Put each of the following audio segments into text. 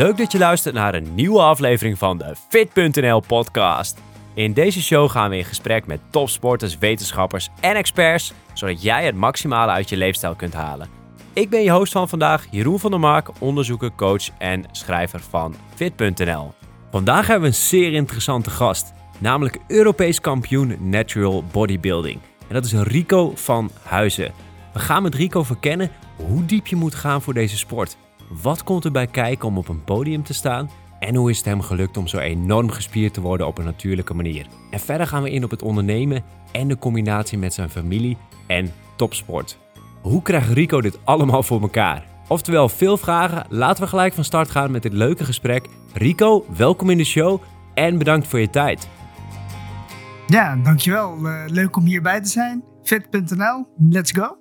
Leuk dat je luistert naar een nieuwe aflevering van de Fit.nl podcast. In deze show gaan we in gesprek met topsporters, wetenschappers en experts, zodat jij het maximale uit je leefstijl kunt halen. Ik ben je host van vandaag, Jeroen van der Mark, onderzoeker, coach en schrijver van Fit.nl. Vandaag hebben we een zeer interessante gast, namelijk Europees kampioen Natural Bodybuilding. En dat is Rico van Huizen. We gaan met Rico verkennen hoe diep je moet gaan voor deze sport. Wat komt erbij kijken om op een podium te staan? En hoe is het hem gelukt om zo enorm gespierd te worden op een natuurlijke manier? En verder gaan we in op het ondernemen en de combinatie met zijn familie en topsport. Hoe krijgt Rico dit allemaal voor elkaar? Oftewel, veel vragen. Laten we gelijk van start gaan met dit leuke gesprek. Rico, welkom in de show en bedankt voor je tijd. Ja, dankjewel. Uh, leuk om hierbij te zijn. Fit.nl, let's go.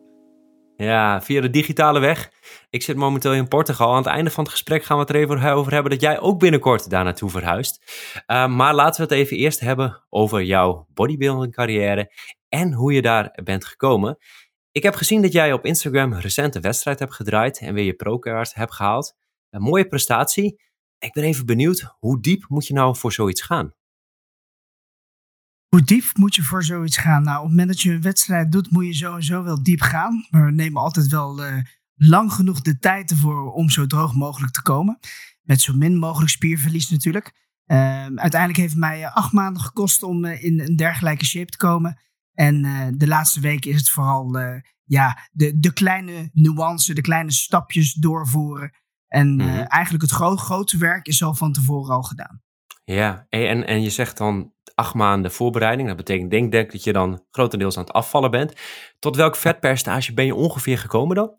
Ja, via de digitale weg. Ik zit momenteel in Portugal. Aan het einde van het gesprek gaan we het er even over hebben dat jij ook binnenkort daar naartoe verhuist. Uh, maar laten we het even eerst hebben over jouw bodybuilding carrière en hoe je daar bent gekomen. Ik heb gezien dat jij op Instagram een recente wedstrijd hebt gedraaid en weer je pro-kaart hebt gehaald. Een mooie prestatie. Ik ben even benieuwd, hoe diep moet je nou voor zoiets gaan? Hoe diep moet je voor zoiets gaan? Nou, op het moment dat je een wedstrijd doet, moet je sowieso wel diep gaan. Maar we nemen altijd wel uh, lang genoeg de tijd ervoor om zo droog mogelijk te komen. Met zo min mogelijk spierverlies natuurlijk. Uh, uiteindelijk heeft het mij acht maanden gekost om uh, in een dergelijke shape te komen. En de laatste weken is het vooral ja, de, de kleine nuances, de kleine stapjes doorvoeren. En mm -hmm. eigenlijk het gro grote werk is al van tevoren al gedaan. Ja, en, en je zegt dan acht maanden voorbereiding. Dat betekent denk, denk dat je dan grotendeels aan het afvallen bent. Tot welk vetpercentage ben je ongeveer gekomen dan?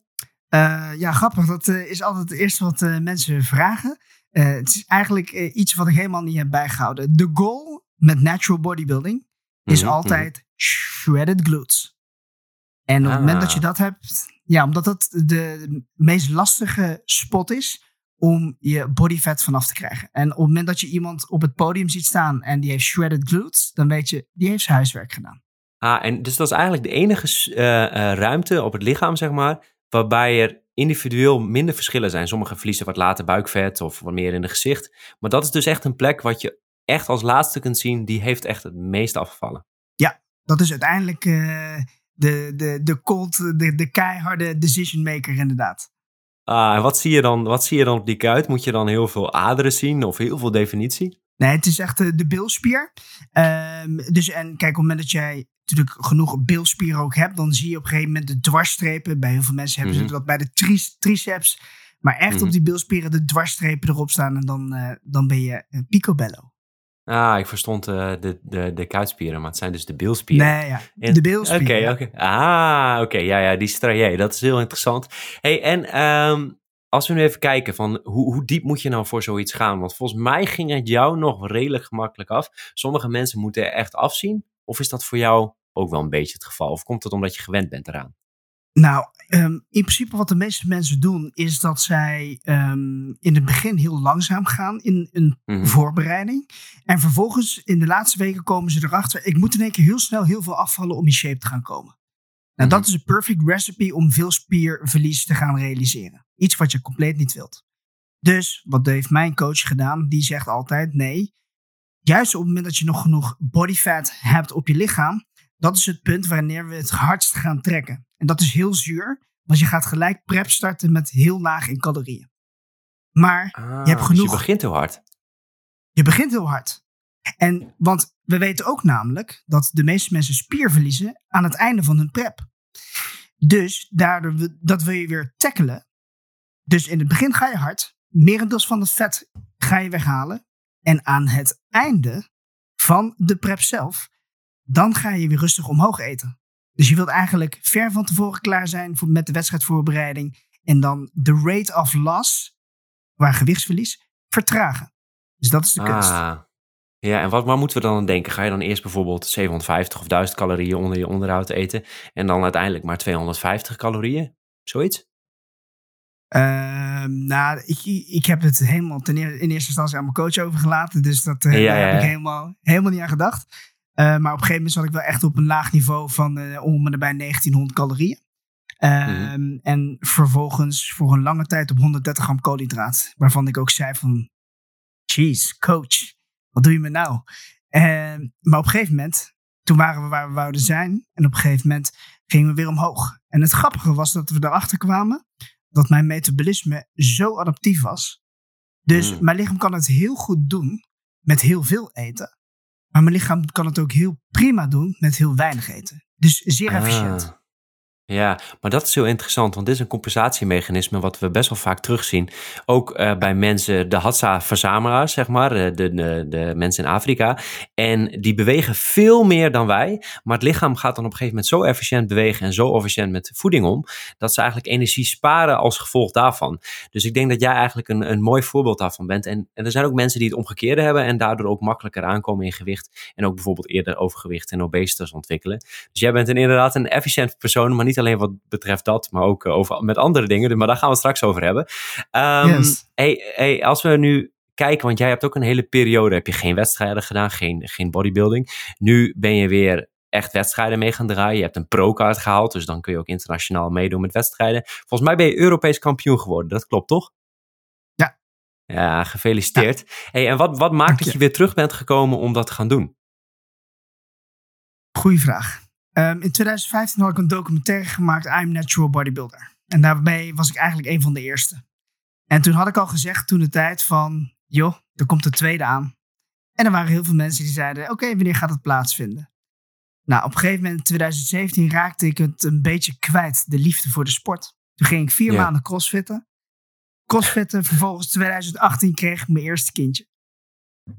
Uh, ja, grappig. Dat uh, is altijd het eerste wat uh, mensen vragen. het is eigenlijk iets wat ik helemaal niet heb bijgehouden. De goal met natural bodybuilding is mm -hmm. altijd shredded glutes. En op het ah. moment dat je dat hebt, ja, omdat dat de meest lastige spot is om je bodyfat vanaf te krijgen. En op het moment dat je iemand op het podium ziet staan en die heeft shredded glutes, dan weet je, die heeft zijn huiswerk gedaan. Ah, en dus dat is eigenlijk de enige uh, uh, ruimte op het lichaam, zeg maar, waarbij er individueel minder verschillen zijn. Sommigen verliezen wat later buikvet of wat meer in het gezicht. Maar dat is dus echt een plek wat je echt als laatste kunt zien, die heeft echt het meest afgevallen. Ja, dat is uiteindelijk uh, de, de, de cold, de, de keiharde decision maker inderdaad. Ah, en wat zie, je dan, wat zie je dan op die kuit? Moet je dan heel veel aderen zien of heel veel definitie? Nee, het is echt de, de bilspier. Um, dus en kijk, op het moment dat jij natuurlijk genoeg bilspier ook hebt, dan zie je op een gegeven moment de dwarsstrepen. Bij heel veel mensen hebben mm -hmm. ze dat bij de tri triceps. Maar echt mm -hmm. op die bilspieren de dwarsstrepen erop staan en dan, uh, dan ben je uh, picobello. Ah, ik verstond uh, de, de, de kuitspieren, maar het zijn dus de bilspieren. Nee, ja, en, de bilspieren. Oké, oké. Ah, oké, okay, ja, ja, die dat is heel interessant. hey, en um, als we nu even kijken van hoe, hoe diep moet je nou voor zoiets gaan? Want volgens mij ging het jou nog redelijk gemakkelijk af. Sommige mensen moeten er echt afzien. Of is dat voor jou ook wel een beetje het geval? Of komt het omdat je gewend bent eraan? Nou, um, in principe wat de meeste mensen doen, is dat zij um, in het begin heel langzaam gaan in een mm -hmm. voorbereiding. En vervolgens in de laatste weken komen ze erachter, ik moet in één keer heel snel heel veel afvallen om in shape te gaan komen. Nou, mm -hmm. dat is een perfect recipe om veel spierverlies te gaan realiseren. Iets wat je compleet niet wilt. Dus wat heeft mijn coach gedaan? Die zegt altijd: nee, juist op het moment dat je nog genoeg body fat hebt op je lichaam, dat is het punt wanneer we het hardst gaan trekken. En dat is heel zuur, want je gaat gelijk prep starten met heel laag in calorieën. Maar ah, je hebt genoeg. Dus je begint heel hard. Je begint heel hard. En want we weten ook namelijk dat de meeste mensen spier verliezen aan het einde van hun prep. Dus daardoor dat wil je weer tackelen. Dus in het begin ga je hard. Merendels van het vet ga je weghalen. En aan het einde van de prep zelf, dan ga je weer rustig omhoog eten. Dus je wilt eigenlijk ver van tevoren klaar zijn voor, met de wedstrijdvoorbereiding. En dan de rate of loss, waar gewichtsverlies, vertragen. Dus dat is de kunst. Ah. Ja, en wat, waar moeten we dan aan denken? Ga je dan eerst bijvoorbeeld 750 of 1000 calorieën onder je onderhoud eten en dan uiteindelijk maar 250 calorieën? Zoiets? Uh, nou, ik, ik heb het helemaal ten eer, in eerste instantie aan mijn coach overgelaten. Dus dat, uh, ja, daar ja, heb ik helemaal, helemaal niet aan gedacht. Uh, maar op een gegeven moment zat ik wel echt op een laag niveau van uh, om en bij 1900 calorieën. Ehm, En vervolgens voor een lange tijd op 130 gram koolhydraat. Waarvan ik ook zei van, jeez, coach, wat doe je me nou? Ehm, maar op een gegeven moment, toen waren we waar we wouden zijn. En op een gegeven moment gingen we weer omhoog. En het grappige was dat we erachter kwamen dat mijn metabolisme zo adaptief was. Dus Mm. mijn lichaam kan het heel goed doen met heel veel eten. Maar mijn lichaam kan het ook heel prima doen met heel weinig eten. Dus zeer efficiënt. Ah. Ja, maar dat is heel interessant, want dit is een compensatiemechanisme wat we best wel vaak terugzien. Ook eh, bij mensen, de Hadza-verzamelaars, zeg maar, de, de, de, de mensen in Afrika. En die bewegen veel meer dan wij, maar het lichaam gaat dan op een gegeven moment zo efficiënt bewegen en zo efficiënt met voeding om, dat ze eigenlijk energie sparen als gevolg daarvan. Dus ik denk dat jij eigenlijk een, een mooi voorbeeld daarvan bent. En, en er zijn ook mensen die het omgekeerde hebben en daardoor ook makkelijker aankomen in gewicht. En ook bijvoorbeeld eerder overgewicht en obesitas ontwikkelen. Dus jij bent inderdaad een efficiënt persoon, maar niet alleen wat betreft dat, maar ook eh, over, met andere dingen. Maar daar gaan we het straks over hebben. Ehm, Yes. hey, hey, als we nu kijken, want jij hebt ook een hele periode, heb je geen wedstrijden gedaan, geen, geen bodybuilding. Nu ben je weer echt wedstrijden mee gaan draaien. Je hebt een pro-kaart gehaald, dus dan kun je ook internationaal meedoen met wedstrijden. Volgens mij ben je Europees kampioen geworden, dat klopt toch? Ja. Ja, gefeliciteerd. Hey, en wat, wat maakt Dank dat je. je weer terug bent gekomen om dat te gaan doen? Goeie vraag. Ehm, in 2015 had ik een documentaire gemaakt, I'm Natural Bodybuilder. En daarbij was ik eigenlijk een van de eerste. En toen had ik al gezegd toen de tijd van, joh, er komt de tweede aan. En er waren heel veel mensen die zeiden, oké, wanneer gaat het plaatsvinden? Nou, op een gegeven moment in 2017 raakte ik het een beetje kwijt, de liefde voor de sport. Toen ging ik vier maanden crossfitten. Crossfitten, vervolgens 2018 kreeg ik mijn eerste kindje.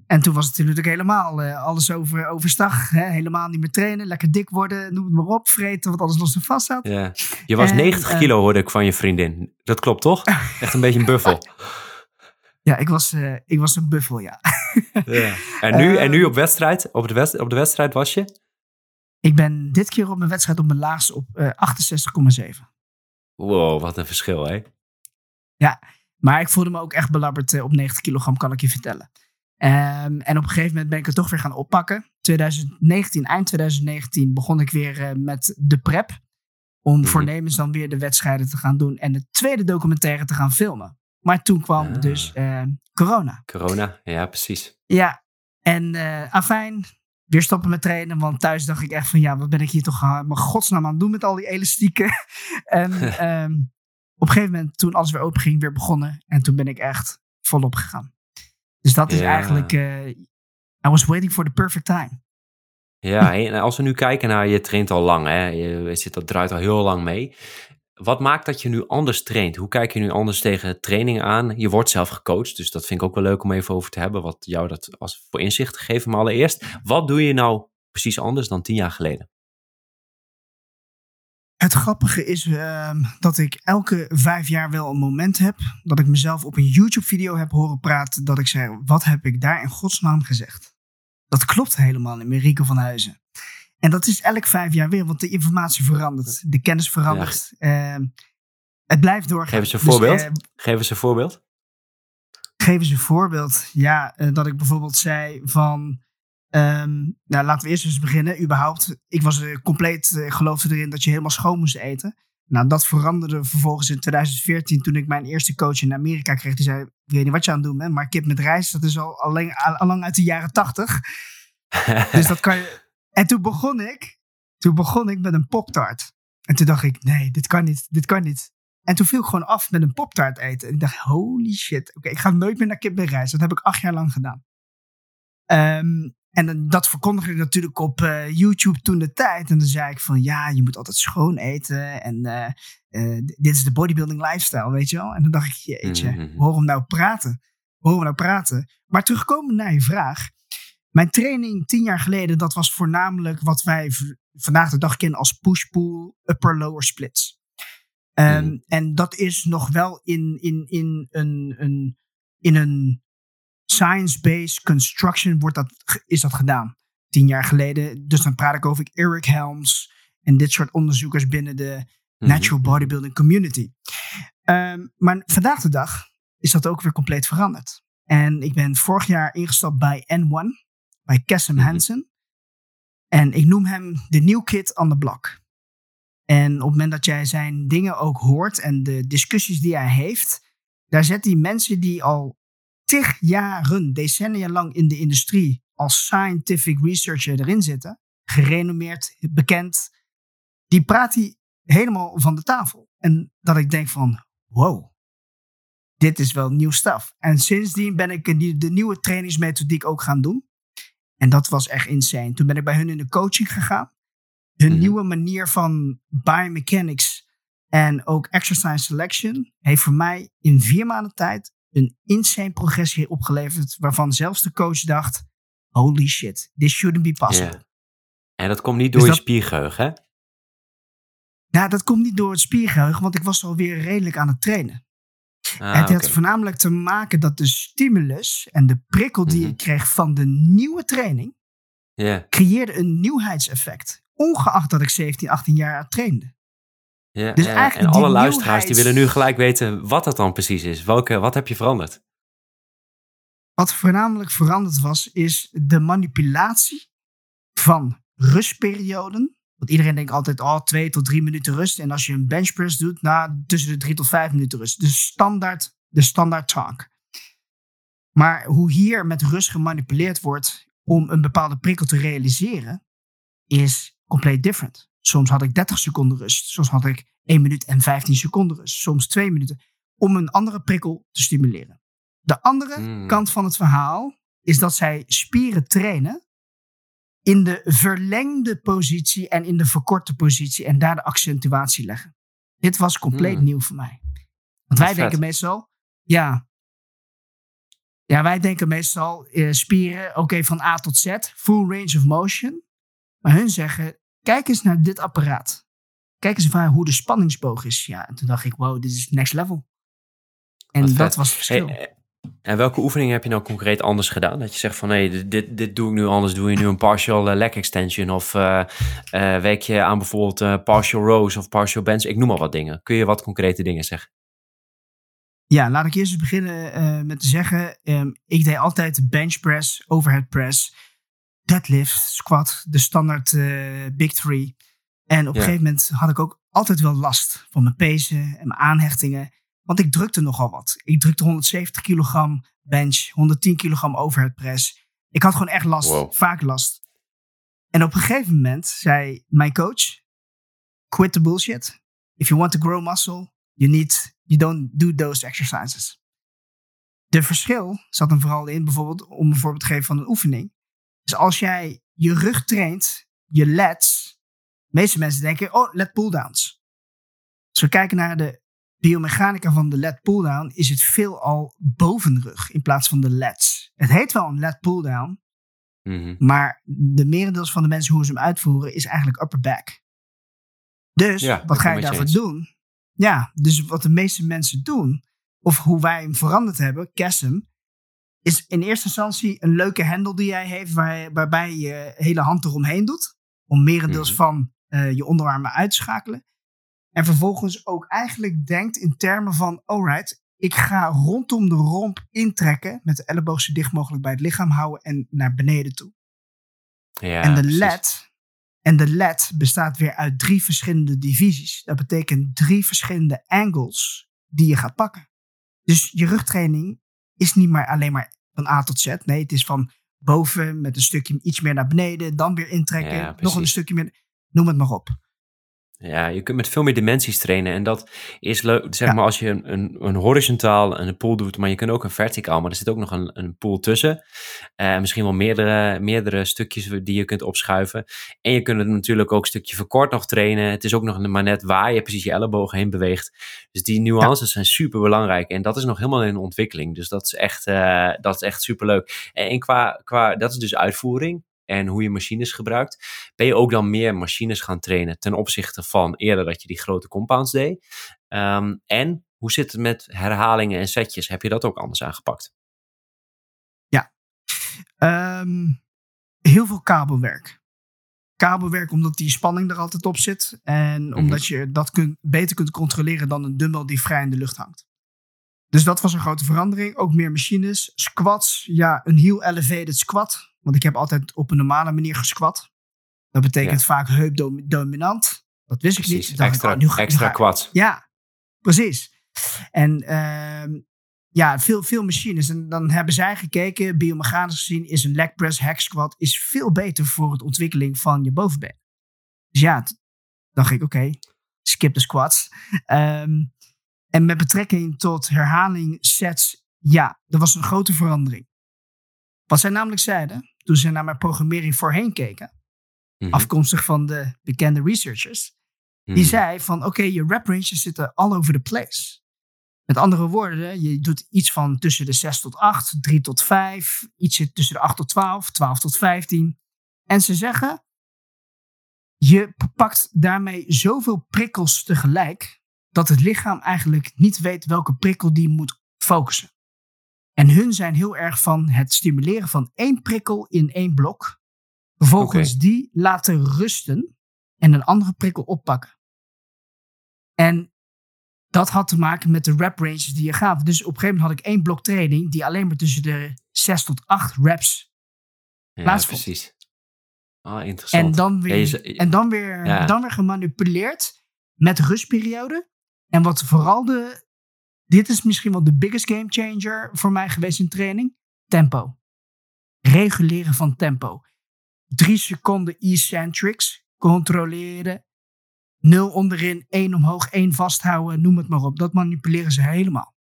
En toen was het natuurlijk helemaal eh, alles over, overstag. Hè? Helemaal niet meer trainen, lekker dik worden, noem het maar op. Vreten wat alles los en vast zat. Ja. Je was En, 90 eh, kilo, hoorde ik van je vriendin. Dat klopt toch? Echt een beetje een buffel. Ja, ik was, eh, ik was een buffel, ja. Ja. En, nu, en nu op wedstrijd, op de, west, op de wedstrijd was je? Ik ben dit keer op mijn wedstrijd op mijn laagste op eh 68,7. Wow, wat een verschil, hè? Maar ik voelde me ook echt belabberd op 90 kilogram, kan ik je vertellen. Ehm, en op een gegeven moment ben ik het toch weer gaan oppakken. 2019, eind 2019 begon ik weer eh, met de prep. Om Mhm. voornemens dan weer de wedstrijden te gaan doen. En de tweede documentaire te gaan filmen. Maar toen kwam Ah. dus eh, corona. Corona, ja, precies. Ja, en eh afijn, weer stoppen met trainen. Want thuis dacht ik echt van, ja, wat ben ik hier toch aan mijn godsnaam aan het doen met al die elastieken. en ehm, op een gegeven moment, toen alles weer open ging, weer begonnen. En toen ben ik echt volop gegaan. Dus dat is Ja. eigenlijk, eh, I was waiting for the perfect time. Ja, en als we nu kijken naar, je traint al lang, hè? Je zit, dat draait al heel lang mee. Wat maakt dat je nu anders traint? Hoe kijk je nu anders tegen training aan? Je wordt zelf gecoacht, dus dat vind ik ook wel leuk om even over te hebben. Wat jou dat als voor inzicht geven. Maar allereerst, wat doe je nou precies anders dan tien jaar geleden? Het grappige is ehm, dat ik elke vijf jaar wel een moment heb. Dat ik mezelf op een YouTube-video heb horen praten. Dat ik zei: wat heb ik daar in godsnaam gezegd? Dat klopt helemaal meer, Rico van Huizen. En dat is elk vijf jaar weer, want de informatie verandert. De kennis verandert. Ehm, het blijft doorgaan. Geef eens een Dus, voorbeeld. eh, Geef eens een voorbeeld. geef eens een voorbeeld. Ja, eh, dat ik bijvoorbeeld zei van... ehm, nou, laten we eerst eens beginnen. Überhaupt, ik was eh, compleet, eh, geloofde erin dat je helemaal schoon moest eten. Nou, dat veranderde vervolgens in 2014 toen ik mijn eerste coach in Amerika kreeg. Die zei, ik weet niet wat je aan het doen bent, maar kip met rijst, dat is al, al, lang, al lang uit de jaren 80. Dus dat kan je... En toen begon ik, toen begon ik met een poptart. En toen dacht ik, nee, dit kan niet, dit kan niet. En toen viel ik gewoon af met een poptaart eten. En ik dacht, holy shit, oké, ik ga nooit meer naar kip met rijst. Dat heb ik acht jaar lang gedaan. Ehm, en dat verkondigde ik natuurlijk op eh, YouTube toen de tijd. En dan zei ik van, ja, je moet altijd schoon eten. En eh, eh, dit is de bodybuilding lifestyle, weet je wel. En dan dacht ik, jeetje, Mhm. hoor hem nou praten. Hoor hem nou praten. Maar terugkomen naar je vraag. Mijn training tien jaar geleden, dat was voornamelijk wat wij vandaag de dag kennen als push-pull, upper-lower splits. Ehm, Mhm. En dat is nog wel in, in, in een, een, in een science-based construction wordt dat, is dat gedaan. Tien jaar geleden. Dus dan praat ik over Eric Helms en dit soort onderzoekers binnen de natural Mhm. bodybuilding community. Ehm, maar vandaag de dag is dat ook weer compleet veranderd. En ik ben vorig jaar ingestapt bij N1, bij Cassim Mhm. Hansen. En ik noem hem de new kid on the block. En op het moment dat jij zijn dingen ook hoort en de discussies die hij heeft, daar zet hij mensen die al tig jaren, decennia lang in de industrie als scientific researcher erin zitten, gerenommeerd, bekend, die praat hij helemaal van de tafel. En dat ik denk van, wow, dit is wel nieuw stuff. En sindsdien ben ik de nieuwe trainingsmethodiek ook gaan doen. En dat was echt insane. Toen ben ik bij hun in de coaching gegaan. Hun mhm. nieuwe manier van biomechanics en ook exercise selection heeft voor mij in vier maanden tijd een insane progressie opgeleverd. Waarvan zelfs de coach dacht: holy shit, this shouldn't be possible. En dat komt niet dus door je spiergeheugen, hè? Nou, dat komt niet door het spiergeheugen, want ik was alweer redelijk aan het trainen. Ah, het had voornamelijk te maken dat de stimulus en de prikkel die mm ik kreeg van de nieuwe training, creëerde een nieuwheidseffect. Ongeacht dat ik 17, 18 jaar trainde. Ja, dus en alle luisteraars die willen nu gelijk weten wat dat dan precies is. Welke, wat heb je veranderd? Wat voornamelijk veranderd was, is de manipulatie van rustperioden. Want iedereen denkt altijd, oh, twee tot drie minuten rust. En als je een benchpress doet, nou, tussen de drie tot vijf minuten rust. De standaard, de standaard talk. Maar hoe hier met rust gemanipuleerd wordt om een bepaalde prikkel te realiseren, is compleet different. Soms had ik 30 seconden rust. Soms had ik 1 minuut en 15 seconden rust. Soms 2 minuten. Om een andere prikkel te stimuleren. De andere hmm. kant van het verhaal is dat zij spieren trainen in de verlengde positie en in de verkorte positie en daar de accentuatie leggen. Dit was compleet hmm. nieuw voor mij. Want wij denken meestal, ja, ja, wij denken meestal uh, spieren, oké, van A tot Z, full range of motion. Maar hun zeggen, kijk eens naar dit apparaat. Kijk eens naar hoe de spanningsboog is. Ja, en toen dacht ik, wow, dit is next level. En dat was het verschil. Eh, en welke oefeningen heb je nou concreet anders gedaan? Dat je zegt van, hé, dit, dit doe ik nu anders. Doe je nu een partial uh, leg extension? Of uh, werk je aan bijvoorbeeld partial rows of partial bench? Ik noem maar wat dingen. Kun je wat concrete dingen zeggen? Ja, laat ik eerst eens beginnen met te zeggen. Um, ik deed altijd bench press, overhead press deadlift, squat, de standaard uh, big three. En op een gegeven moment had ik ook altijd wel last van mijn pezen en mijn aanhechtingen. Want ik drukte nogal wat. Ik drukte 170 kilogram bench, 110 kilogram overhead press. Ik had gewoon echt last, vaak last. En op een gegeven moment zei mijn coach, quit the bullshit. If you want to grow muscle, you need, you don't do those exercises. De verschil zat hem vooral in, bijvoorbeeld, om een voorbeeld te geven van een oefening. Dus als jij je rug traint, je lats, de meeste mensen denken, oh, let pulldowns. Als we kijken naar de biomechanica van de lat pulldown, is het veelal bovenrug in plaats van de lats. Het heet wel een lat pulldown, mm maar de merendeels van de mensen hoe ze hem uitvoeren is eigenlijk upper back. Dus wat ga je daarvoor doen? Ja, dus wat de meeste mensen doen, of hoe wij hem veranderd hebben, Kesem, is in eerste instantie een leuke hendel die jij heeft, waar, waarbij je je hele hand eromheen doet. Om merendeels mm van uh, je onderarmen uit te schakelen. En vervolgens ook eigenlijk denkt in termen van, alright, ik ga rondom de romp intrekken, met de elleboog zo dicht mogelijk bij het lichaam houden en naar beneden toe. Ja, en de led en de led bestaat weer uit drie verschillende divisies. Dat betekent drie verschillende angles die je gaat pakken. Dus je rugtraining is niet maar alleen maar van A tot Z. Nee, het is van boven met een stukje iets meer naar beneden, dan weer intrekken, nog een stukje meer. Noem het maar op. Ja, je kunt met veel meer dimensies trainen. En dat is leuk, zeg maar, als je een, een, een horizontaal en een pool doet, maar je kunt ook een verticaal, maar er zit ook nog een, een pool tussen. Uh, misschien wel meerdere, meerdere stukjes die je kunt opschuiven. En je kunt het natuurlijk ook een stukje verkort nog trainen. Het is ook nog maar net waar je precies je ellebogen heen beweegt. Dus die nuances zijn super belangrijk. En dat is nog helemaal in ontwikkeling. Dus dat is echt, uh, dat is echt super leuk. En, en qua, qua, dat is dus uitvoering en hoe je machines gebruikt, ben je ook dan meer machines gaan trainen ten opzichte van eerder dat je die grote compounds deed. Ehm, en hoe zit het met herhalingen en setjes? Heb je dat ook anders aangepakt? Ja, ehm, heel veel kabelwerk. Kabelwerk omdat die spanning er altijd op zit. En mhm. omdat je dat kunt, beter kunt controleren dan een dumbbell die vrij in de lucht hangt. Dus dat was een grote verandering. Ook meer machines. Squats. Ja, een heel elevated squat. Want ik heb altijd op een normale manier gesquat. Dat betekent vaak heupdominant. Dat wist ik niet. extra, ik, oh, nu ga, extra quads. Ja, precies. En uh, ja, veel, veel machines. En dan hebben zij gekeken, biomechanisch gezien, is een leg press hack squat is veel beter voor het ontwikkeling van je bovenbeen. Dus ja, dacht ik, oké, skip de squats. Um, en met betrekking tot herhaling sets, ja, er was een grote verandering. Wat zij namelijk zeiden, toen ze naar mijn programmering voorheen keken, mhm. afkomstig van de bekende researchers, die mhm. zei van oké, je rep ranges zitten all over the place. Met andere woorden, je doet iets van tussen de 6 tot 8, 3 tot 5, iets tussen de 8 tot 12, 12 tot 15. En ze zeggen, je pakt daarmee zoveel prikkels tegelijk, dat het lichaam eigenlijk niet weet welke prikkel die moet focussen. En hun zijn heel erg van het stimuleren van één prikkel in één blok. Vervolgens die laten rusten en een andere prikkel oppakken. En dat had te maken met de rep ranges die je gaat. Dus op een gegeven moment had ik één blok training die alleen maar tussen de 6 tot 8 reps ja, plaatsvond. precies. Ah, interessant. En dan weer, en dan weer, dan weer gemanipuleerd met rustperiode. En wat vooral de, dit is misschien wel de biggest game changer voor mij geweest in training, tempo. Reguleren van tempo. Drie seconden eccentrics controleren nul onderin, één omhoog, één vasthouden, noem het maar op. Dat manipuleren ze helemaal.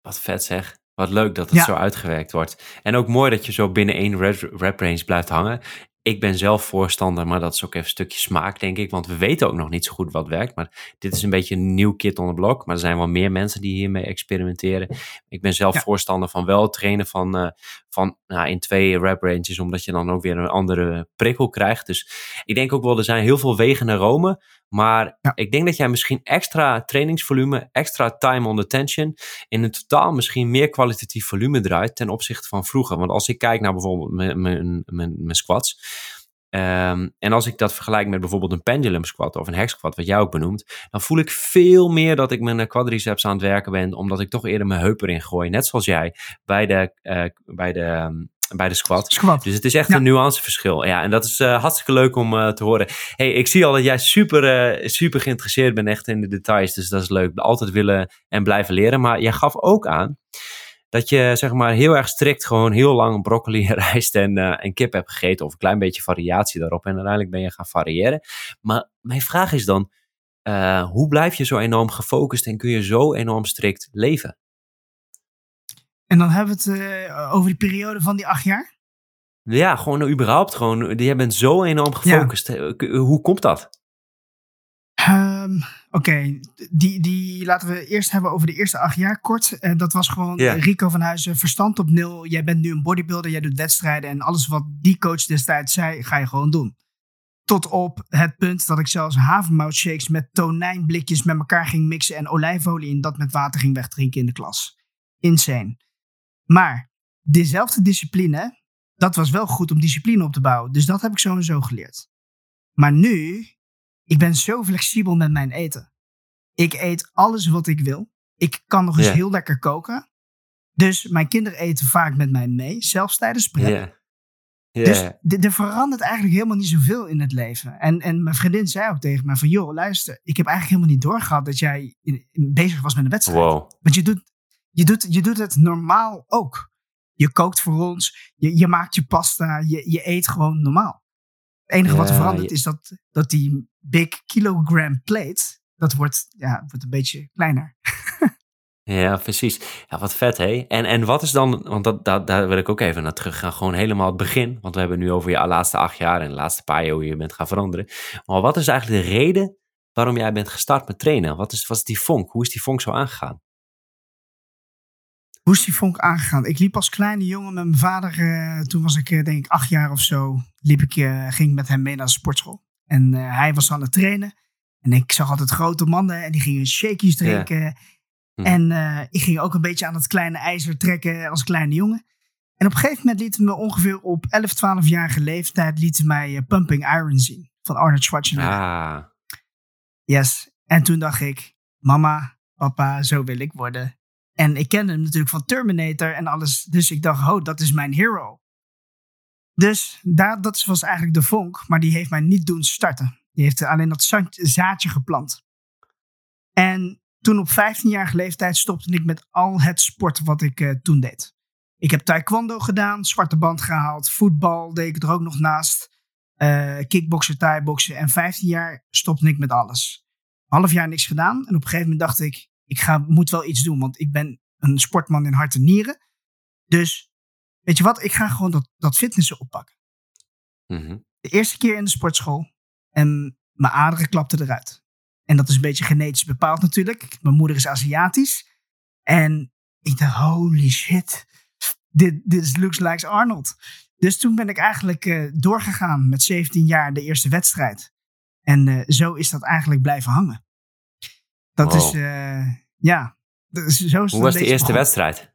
Wat vet zeg. Wat leuk dat het zo uitgewerkt wordt. En ook mooi dat je zo binnen één rep range blijft hangen. Ik ben zelf voorstander, maar dat is ook even een stukje smaak, denk ik. Want we weten ook nog niet zo goed wat werkt. Maar dit is een beetje een nieuw kit on the block. Maar er zijn wel meer mensen die hiermee experimenteren. Ik ben zelf voorstander van wel trainen van, uh, van nou, in twee rep ranges. Omdat je dan ook weer een andere prikkel krijgt. Dus ik denk ook wel, er zijn heel veel wegen naar Rome. Maar ik denk dat jij misschien extra trainingsvolume, extra time on the tension, in een totaal misschien meer kwalitatief volume draait ten opzichte van vroeger. Want als ik kijk naar bijvoorbeeld mijn, mijn, mijn, mijn squats, um, en als ik dat vergelijk met bijvoorbeeld een pendulum squat of een hex squat, wat jij ook benoemt, dan voel ik veel meer dat ik mijn quadriceps aan het werken ben, omdat ik toch eerder mijn heup erin gooi. Net zoals jij bij de, uh, bij de ehm, bij de squat. squat. Dus het is echt een nuanceverschil. Ja, en dat is uh, hartstikke leuk om uh, te horen. hey, ik zie al dat jij super, uh, super geïnteresseerd bent echt in de details. Dus dat is leuk. Altijd willen en blijven leren. Maar jij gaf ook aan dat je zeg maar heel erg strikt gewoon heel lang broccoli, rijst en, en kip hebt gegeten. Of een klein beetje variatie daarop. En uiteindelijk ben je gaan variëren. Maar mijn vraag is dan, hoe blijf je zo enorm gefocust en kun je zo enorm strikt leven? En dan hebben we het uh, over die periode van die acht jaar? Ja, gewoon überhaupt. Gewoon, jij bent zo enorm gefocust. Hoe komt dat? Um, Oké, die, die laten we eerst hebben over de eerste acht jaar kort. Uh, dat was gewoon yeah. Rico van Huizen, verstand op nul. Jij bent nu een bodybuilder, jij doet wedstrijden. En alles wat die coach destijds zei, ga je gewoon doen. Tot op het punt dat ik zelfs havermoutshakes met tonijnblikjes met elkaar ging mixen. En olijfolie in dat met water ging wegdrinken in de klas. Insane. Maar dezelfde discipline, dat was wel goed om discipline op te bouwen. Dus dat heb ik zo en zo geleerd. Maar nu, ik ben zo flexibel met mijn eten. Ik eet alles wat ik wil. Ik kan nog eens heel lekker koken. Dus mijn kinderen eten vaak met mij mee, zelfs tijdens prep. Yeah. Yeah. Dus er verandert eigenlijk helemaal niet zoveel in het leven. En, en mijn vriendin zei ook tegen mij van... joh, luister, ik heb eigenlijk helemaal niet doorgehad... dat jij bezig was met een wedstrijd. Wow. Want je doet je doet, je doet het normaal ook. Je kookt voor ons, je, je maakt je pasta, je, je eet gewoon normaal. Het enige wat er verandert is dat, dat die big kilogram plate, dat wordt, ja, wordt een beetje kleiner. Ja, precies. Ja, wat vet, hé. En, en wat is dan, want dat, dat, daar wil ik ook even naar terug gaan, gewoon helemaal het begin. Want we hebben nu over je laatste acht jaar en de laatste paar jaar hoe je bent gaan veranderen. Maar wat is eigenlijk de reden waarom jij bent gestart met trainen? Wat is, wat is die vonk? Hoe is die vonk zo aangegaan? Hoe is die vonk aangegaan? Ik liep als kleine jongen met mijn vader. Uh, toen was ik uh, denk ik acht jaar of zo. Liep ik, uh, ging met hem mee naar de sportschool. En hij was aan het trainen. En ik zag altijd grote mannen en die gingen shakies drinken. Hm. En ik ging ook een beetje aan het kleine ijzer trekken als kleine jongen. En op een gegeven moment lieten me ongeveer op 11, 12-jarige leeftijd lieten mij Pumping Iron zien. Van Arnold Schwarzenegger. Ah. Yes. En toen dacht ik, mama, papa, zo wil ik worden. En ik kende hem natuurlijk van Terminator en alles. Dus ik dacht, oh, dat is mijn hero. Dus daar, dat was eigenlijk de vonk, maar die heeft mij niet doen starten. Die heeft alleen dat zaadje geplant. En toen op 15-jarige leeftijd stopte ik met al het sport wat ik uh, toen deed. Ik heb taekwondo gedaan, zwarte band gehaald, voetbal deed ik er ook nog naast. Uh, kickboksen, thai-boksen. En 15 jaar stopte ik met alles. Half jaar niks gedaan. En op een gegeven moment dacht ik, ik ga, moet wel iets doen. Want ik ben een sportman in hart en nieren. Dus, weet je wat? Ik ga gewoon dat, dat fitnessen oppakken. Mhm. De eerste keer in de sportschool. En mijn aderen klapten eruit. En dat is een beetje genetisch bepaald natuurlijk. Mijn moeder is Aziatisch. En ik dacht, holy shit. Dit, dit looks like Arnold. Dus toen ben ik eigenlijk uh, doorgegaan met 17 jaar de eerste wedstrijd. En uh, zo is dat eigenlijk blijven hangen. Dat Wow. is, uh, ja. Dus zo is Hoe was de eerste wedstrijd?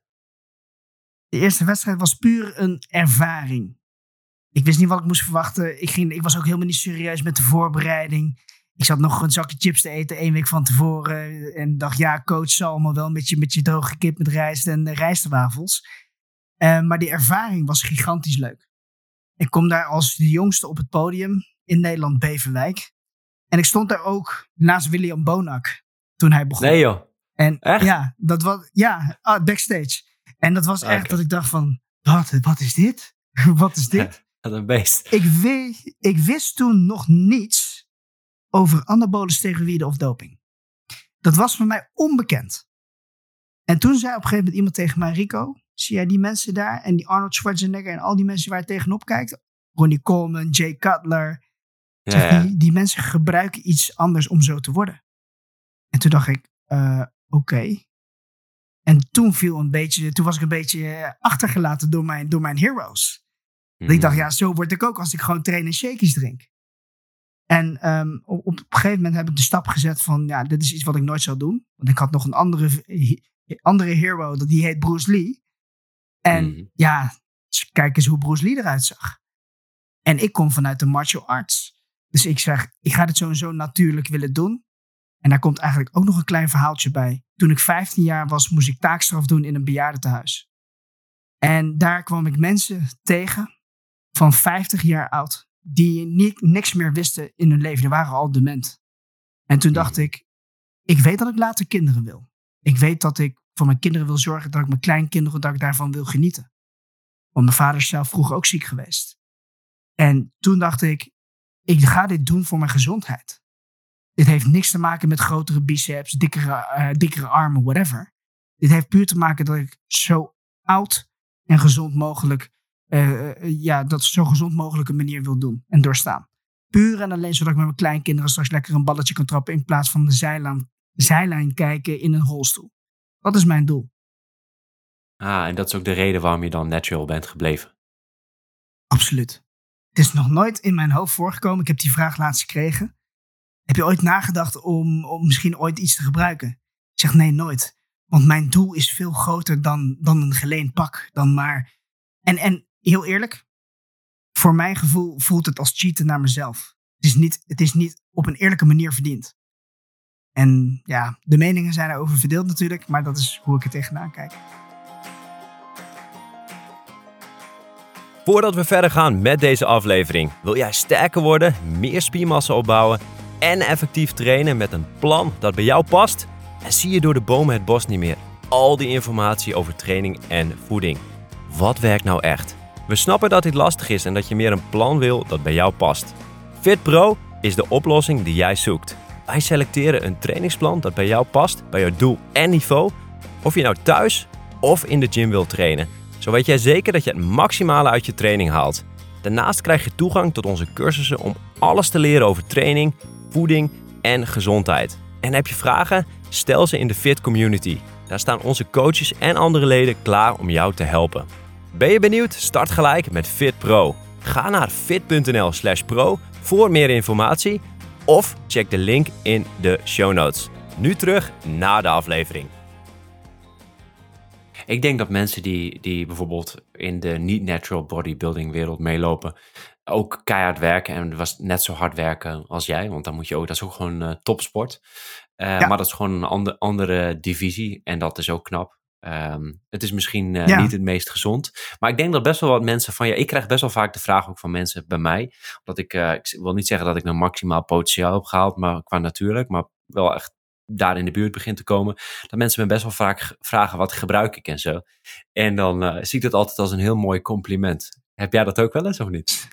De eerste wedstrijd was puur een ervaring. Ik wist niet wat ik moest verwachten. Ik, ging, ik was ook helemaal niet serieus met de voorbereiding. Ik zat nog een zakje chips te eten één week van tevoren. En dacht, ja, coach zal allemaal wel met je, met je droge kip met rijst en uh, rijstwafels. Uh, maar die ervaring was gigantisch leuk. Ik kom daar als de jongste op het podium in Nederland Beverwijk. En ik stond daar ook naast William Bonak toen hij begon. Nee joh. En Echt? ja, dat was ja, ah, backstage. En dat was echt dat ik dacht van, wat, wat is dit? wat is dit? Wat een beest. ik, weet, ik wist toen nog niets over anabole steroïden of doping. Dat was voor mij onbekend. En toen zei op een gegeven moment iemand tegen mij, Rico, zie jij die mensen daar en die Arnold Schwarzenegger en al die mensen waar je tegenop kijkt? Ronnie Coleman, Jay Cutler. Ja. Die, die mensen gebruiken iets anders om zo te worden. En toen dacht ik, eh, oké. En toen viel een beetje, toen was ik een beetje eh, achtergelaten door mijn, door mijn heroes. Dat ik dacht, Mhm. ja, zo word ik ook als ik gewoon train en shakies drink. En ehm, op, op een gegeven moment heb ik de stap gezet van, ja, dit is iets wat ik nooit zou doen. Want ik had nog een andere, andere hero, die heet Bruce Lee. En Mhm. ja, kijk eens hoe Bruce Lee eruit zag. En ik kom vanuit de martial arts. Dus ik zeg, ik ga dit zo en zo natuurlijk willen doen. En daar komt eigenlijk ook nog een klein verhaaltje bij. Toen ik 15 jaar was, moest ik taakstraf doen in een bejaardentehuis. En daar kwam ik mensen tegen van 50 jaar oud, die niet, niks meer wisten in hun leven. Die waren al dement. En toen dacht ik, ik weet dat ik later kinderen wil. Ik weet dat ik voor mijn kinderen wil zorgen, dat ik mijn kleinkinderen, dat ik daarvan wil genieten. Want mijn vader is zelf vroeger ook ziek geweest. En toen dacht ik, ik ga dit doen voor mijn gezondheid. Dit heeft niks te maken met grotere biceps, dikkere, eh, dikkere armen, whatever. Dit heeft puur te maken dat ik zo oud en gezond mogelijk, eh, eh, ja, dat zo gezond mogelijke manier wil doen en doorstaan. Puur en alleen zodat ik met mijn kleinkinderen straks lekker een balletje kan trappen in plaats van de zijlijn, zijlijn kijken in een rolstoel. Dat is mijn doel. Ah, en dat is ook de reden waarom je dan natural bent gebleven. Absoluut. Het is nog nooit in mijn hoofd voorgekomen. Ik heb die vraag laatst gekregen. Heb je ooit nagedacht om, om misschien ooit iets te gebruiken? Ik zeg nee, nooit. Want mijn doel is veel groter dan, dan een geleend pak. Dan maar... en, en heel eerlijk, voor mijn gevoel voelt het als cheaten naar mezelf. Het is niet, het is niet op een eerlijke manier verdiend. En ja, de meningen zijn erover verdeeld natuurlijk, maar dat is hoe ik er tegenaan kijk. Voordat we verder gaan met deze aflevering, wil jij sterker worden, meer spiermassa opbouwen en effectief trainen met een plan dat bij jou past? En zie je door de bomen het bos niet meer? Al die informatie over training en voeding. Wat werkt nou echt? We snappen dat dit lastig is en dat je meer een plan wil dat bij jou past. FitPro is de oplossing die jij zoekt. Wij selecteren een trainingsplan dat bij jou past, bij jouw doel en niveau. Of je nou thuis of in de gym wilt trainen. Zo weet jij zeker dat je het maximale uit je training haalt. Daarnaast krijg je toegang tot onze cursussen om alles te leren over training, voeding en gezondheid. En heb je vragen? Stel ze in de Fit Community. Daar staan onze coaches en andere leden klaar om jou te helpen. Ben je benieuwd? Start gelijk met Fit Pro. Ga naar fit.nl/pro voor meer informatie of check de link in de show notes. Nu terug naar de aflevering. Ik denk dat mensen die, die bijvoorbeeld in de niet-natural bodybuilding wereld meelopen, ook keihard werken en was net zo hard werken als jij, want dan moet je ook, dat is ook gewoon eh, topsport. Eh, Ja. Maar dat is gewoon een ander, andere divisie en dat is ook knap. Ehm, het is misschien niet het meest gezond. Maar ik denk dat best wel wat mensen van ja, ik krijg best wel vaak de vraag ook van mensen bij mij. Dat ik, ik wil niet zeggen dat ik een maximaal potentieel heb gehaald, maar qua natuurlijk, maar wel echt daar in de buurt begint te komen, dat mensen me best wel vaak vragen wat gebruik ik en zo. En dan uh, zie ik dat altijd als een heel mooi compliment. Heb jij dat ook wel eens of niet?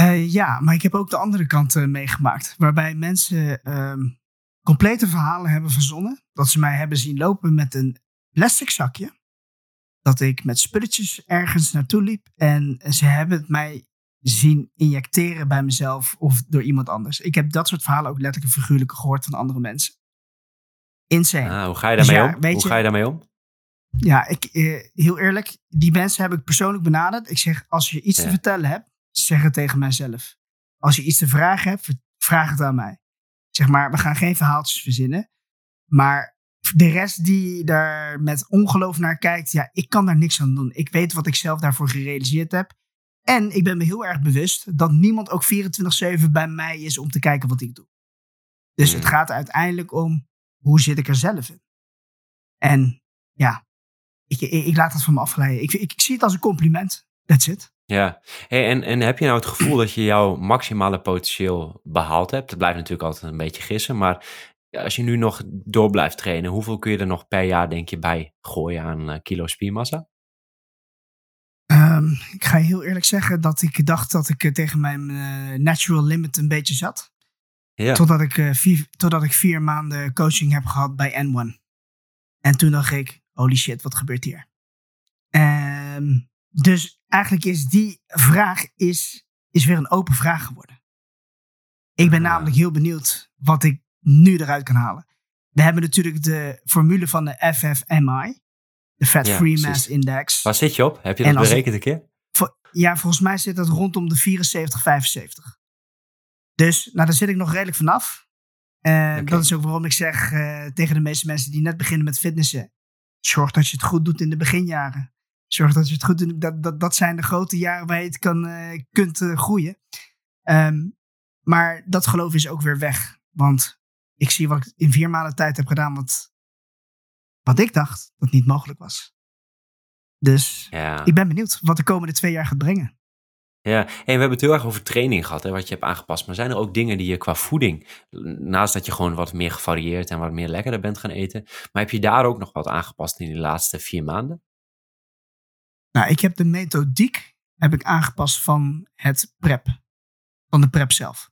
Uh, ja, maar ik heb ook de andere kant uh, meegemaakt. Waarbij mensen ehm, complete verhalen hebben verzonnen. Dat ze mij hebben zien lopen met een plastic zakje. Dat ik met spulletjes ergens naartoe liep. En ze hebben het mij zien injecteren bij mezelf of door iemand anders. Ik heb dat soort verhalen ook letterlijk en figuurlijk gehoord van andere mensen. Insane. Ah, hoe ga je daarmee dus om? Hoe ga je daarmee om? Ja, ik, eh, heel eerlijk, die mensen heb ik persoonlijk benaderd. Ik zeg, als je iets te vertellen hebt, zeg het tegen mijzelf. Als je iets te vragen hebt, vraag het aan mij. Zeg maar, we gaan geen verhaaltjes verzinnen. Maar de rest die daar met ongeloof naar kijkt, ja, ik kan daar niks aan doen. Ik weet wat ik zelf daarvoor gerealiseerd heb. En ik ben me heel erg bewust dat niemand ook 24-7 bij mij is om te kijken wat ik doe. Dus het hmm. gaat uiteindelijk om hoe zit ik er zelf in. En ja, ik, ik, laat het van me afglijden. Ik, ik, ik, zie het als een compliment. That's it. Ja, hey, en, en heb je nou het gevoel dat je jouw maximale potentieel behaald hebt? Dat blijft natuurlijk altijd een beetje gissen, maar als je nu nog door blijft trainen, hoeveel kun je er nog per jaar, denk je, bij gooien aan uh, kilo spiermassa? Um, ik ga heel eerlijk zeggen dat ik dacht dat ik tegen mijn uh, natural limit een beetje zat. Ja. Totdat, ik, uh, vier, totdat ik vier maanden coaching heb gehad bij N1. En toen dacht ik, holy shit, wat gebeurt hier? Um, dus eigenlijk is die vraag is, is weer een open vraag geworden. Ik ben namelijk heel benieuwd wat ik nu eruit kan halen. We hebben natuurlijk de formule van de FFMI. De Fat Free Mass Index. Waar zit je op? Heb je dat berekend een keer? ja, volgens mij zit dat rondom de 74, 75. Dus nou, daar zit ik nog redelijk vanaf. En dat is ook waarom ik zeg uh, tegen de meeste mensen die net beginnen met fitnessen. Zorg dat je het goed doet in de beginjaren. Zorg dat je het goed doet. Dat, dat, dat zijn de grote jaren waar je het kan, uh, kunt uh, groeien. Um, maar dat geloof is ook weer weg. Want ik zie wat ik in vier maanden tijd heb gedaan. Wat wat ik dacht dat niet mogelijk was. Dus ja. ik ben benieuwd wat de komende twee jaar gaat brengen. Ja, en we hebben het heel erg over training gehad, hè, wat je hebt aangepast. Maar zijn er ook dingen die je qua voeding, naast dat je gewoon wat meer gevarieerd en wat meer lekkerder bent gaan eten, maar heb je daar ook nog wat aangepast in die laatste vier maanden? Nou, ik heb de methodiek heb ik aangepast van het prep, van de prep zelf.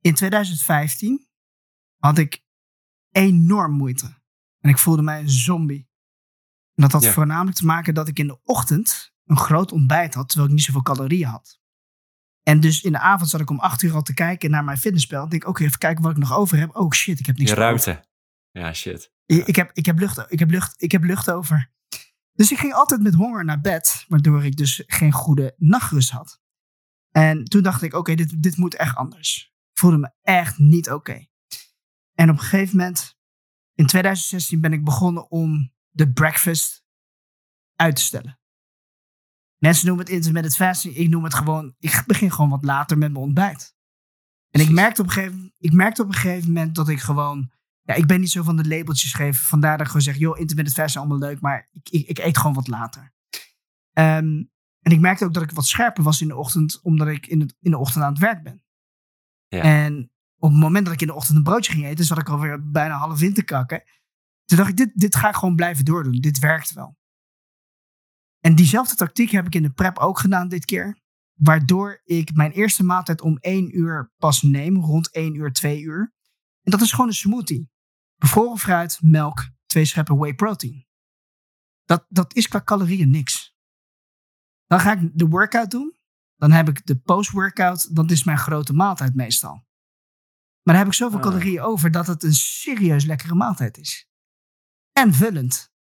In 2015 had ik enorm moeite en ik voelde mij een zombie. En dat had voornamelijk te maken dat ik in de ochtend een groot ontbijt had, terwijl ik niet zoveel calorieën had. En dus in de avond zat ik om acht uur al te kijken naar mijn fitnesspel. Ik denk, oké, even kijken wat ik nog over heb. Oh shit, ik heb niks Je ruimte. Ja, shit. Ik, heb, ik, heb lucht, ik, heb lucht, ik heb lucht over. Dus ik ging altijd met honger naar bed, waardoor ik dus geen goede nachtrust had. En toen dacht ik, oké, dit, dit moet echt anders. Ik voelde me echt niet oké. En op een gegeven moment in 2016 ben ik begonnen om de breakfast uit te stellen. Mensen noemen het intermittent fasting. Ik noem het gewoon, ik begin gewoon wat later met mijn ontbijt. En ik merkte, op een gegeven, ik merkte op een gegeven moment dat ik gewoon, ja, ik ben niet zo van de labeltjes geven. Vandaar dat ik gewoon zeg, joh, intermittent fasting allemaal leuk, maar ik, ik, ik eet gewoon wat later. Um, en ik merkte ook dat ik wat scherper was in de ochtend, omdat ik in, het, in de ochtend aan het werk ben. Ja. En op het moment dat ik in de ochtend een broodje ging eten, zat ik alweer bijna half in te kakken. Toen dacht ik, dit, dit ga ik gewoon blijven doordoen. Dit werkt wel. En diezelfde tactiek heb ik in de prep ook gedaan dit keer. Waardoor ik mijn eerste maaltijd om één uur pas neem, rond één uur, twee uur. En dat is gewoon een smoothie. Bevroren fruit, melk, twee scheppen whey protein. Dat, dat is qua calorieën niks. Dan ga ik de workout doen. Dan heb ik de post-workout. Dat is mijn grote maaltijd meestal. Maar dan heb ik zoveel ah. calorieën over dat het een serieus lekkere maaltijd is. En vullend.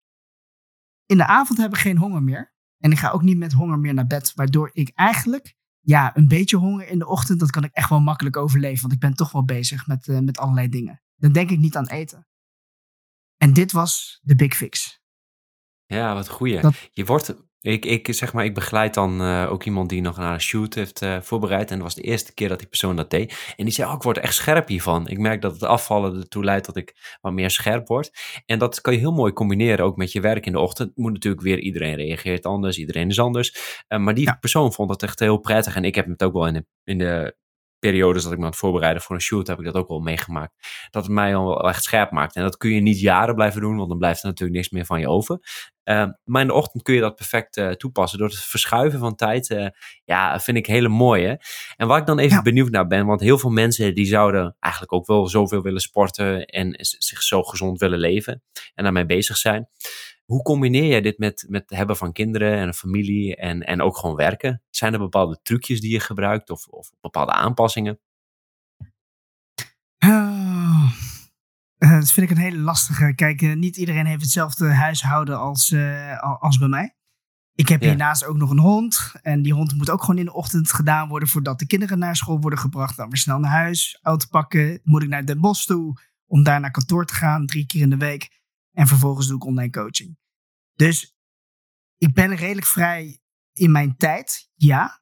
In de avond heb ik geen honger meer. En ik ga ook niet met honger meer naar bed. Waardoor ik eigenlijk, ja, een beetje honger in de ochtend, dat kan ik echt wel makkelijk overleven. Want ik ben toch wel bezig met, uh, met allerlei dingen. Dan denk ik niet aan eten. En dit was de big fix. Ja, wat goeie. Je wordt Ik, ik, zeg maar, ik begeleid dan uh, ook iemand die nog naar een shoot heeft uh, voorbereid. En dat was de eerste keer dat die persoon dat deed. En die zei, oh, ik word echt scherp hiervan. Ik merk dat het afvallen ertoe leidt dat ik wat meer scherp word. En dat kan je heel mooi combineren ook met je werk in de ochtend. Moet natuurlijk weer, iedereen reageert anders, iedereen is anders. Uh, maar die ja. persoon vond dat echt heel prettig. En ik heb het ook wel in de, in de periodes dat ik me aan het voorbereiden voor een shoot, heb ik dat ook wel meegemaakt. Dat het mij al wel echt scherp maakt. En dat kun je niet jaren blijven doen, want dan blijft er natuurlijk niks meer van je over. Uh, maar in de ochtend kun je dat perfect uh, toepassen. Door het verschuiven van tijd, uh, ja, vind ik hele mooie. En waar ik dan even ja. benieuwd naar ben, want heel veel mensen die zouden eigenlijk ook wel zoveel willen sporten en zich zo gezond willen leven en daarmee bezig zijn. Hoe combineer jij dit met, met het hebben van kinderen en een familie en, en ook gewoon werken? Zijn er bepaalde trucjes die je gebruikt of, of bepaalde aanpassingen? Uh, dat vind ik een hele lastige. Kijk, uh, niet iedereen heeft hetzelfde huishouden als, uh, als bij mij. Ik heb ja. hiernaast ook nog een hond. En die hond moet ook gewoon in de ochtend gedaan worden voordat de kinderen naar school worden gebracht. Dan weer snel naar huis, auto pakken. Moet ik naar Den Bosch toe om daar naar kantoor te gaan, drie keer in de week. En vervolgens doe ik online coaching. Dus ik ben redelijk vrij in mijn tijd, ja.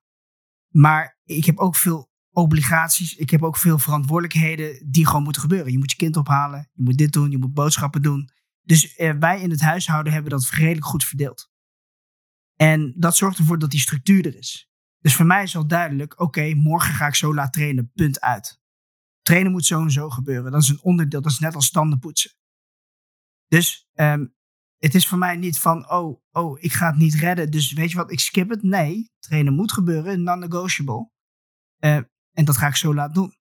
Maar ik heb ook veel obligaties. Ik heb ook veel verantwoordelijkheden die gewoon moeten gebeuren. Je moet je kind ophalen, je moet dit doen, je moet boodschappen doen. Dus eh, wij in het huishouden hebben dat redelijk goed verdeeld. En dat zorgt ervoor dat die structuur er is. Dus voor mij is al duidelijk, oké, morgen ga ik zo laat trainen, punt uit. Trainen moet zo en zo gebeuren. Dat is een onderdeel, dat is net als standen poetsen. Dus um, het is voor mij niet van, oh, oh, ik ga het niet redden, dus weet je wat, ik skip het. Nee, trainen moet gebeuren, non-negotiable. Uh, en dat ga ik zo laten doen.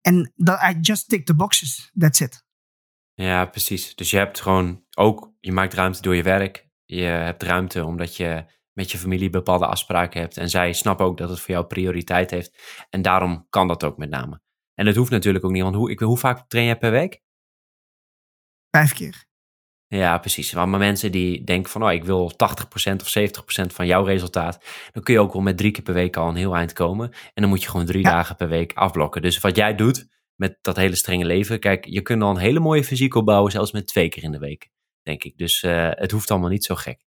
En I just tick the boxes, that's it. Ja, precies. Dus je hebt gewoon ook, je maakt ruimte door je werk. Je hebt ruimte omdat je met je familie bepaalde afspraken hebt. En zij snappen ook dat het voor jou prioriteit heeft. En daarom kan dat ook met name. En het hoeft natuurlijk ook niet, want hoe, ik, hoe vaak train je per week? Vijf keer. Ja, precies. Maar mensen die denken van, oh, ik wil 80% of 70% van jouw resultaat, dan kun je ook wel met drie keer per week al een heel eind komen. En dan moet je gewoon drie ja. dagen per week afblokken. Dus wat jij doet met dat hele strenge leven, kijk, je kunt dan een hele mooie fysiek opbouwen, zelfs met twee keer in de week, denk ik. Dus uh, het hoeft allemaal niet zo gek.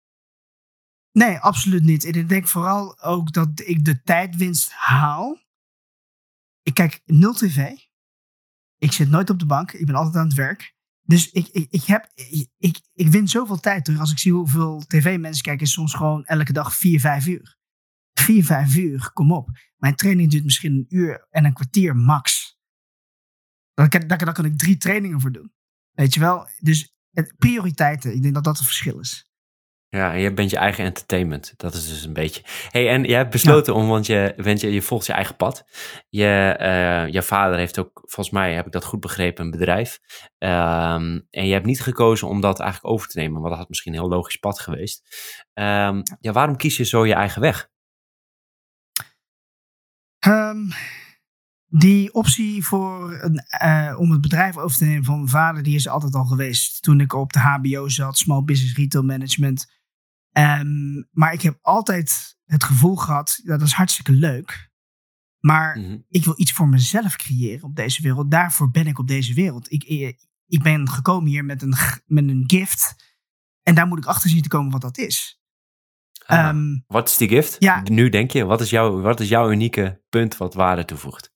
Nee, absoluut niet. En ik denk vooral ook dat ik de tijdwinst haal. Ik kijk nul tv. Ik zit nooit op de bank. Ik ben altijd aan het werk. Dus ik, ik, ik, heb, ik, ik win zoveel tijd terug. Als ik zie hoeveel tv-mensen kijken, is soms gewoon elke dag 4, 5 uur. 4, 5 uur, kom op. Mijn training duurt misschien een uur en een kwartier max. Daar kan, kan ik drie trainingen voor doen. Weet je wel? Dus prioriteiten, ik denk dat dat het verschil is. Ja, en je bent je eigen entertainment. Dat is dus een beetje. hey, en jij hebt besloten ja. om, want je, bent je, je volgt je eigen pad. Je, uh, je vader heeft ook, volgens mij heb ik dat goed begrepen, een bedrijf. Um, en je hebt niet gekozen om dat eigenlijk over te nemen, want dat had misschien een heel logisch pad geweest. Um, ja, waarom kies je zo je eigen weg? Um, die optie voor een, uh, om het bedrijf over te nemen van mijn vader, die is altijd al geweest. Toen ik op de HBO zat, Small Business Retail Management. Um, maar ik heb altijd het gevoel gehad, dat is hartstikke leuk. Maar mm -hmm. ik wil iets voor mezelf creëren op deze wereld. Daarvoor ben ik op deze wereld. Ik, ik ben gekomen hier met een, met een gift. En daar moet ik achter zien te komen wat dat is. Ah, um, wat is die gift? Ja, nu denk je, wat is, jouw, wat is jouw unieke punt wat waarde toevoegt?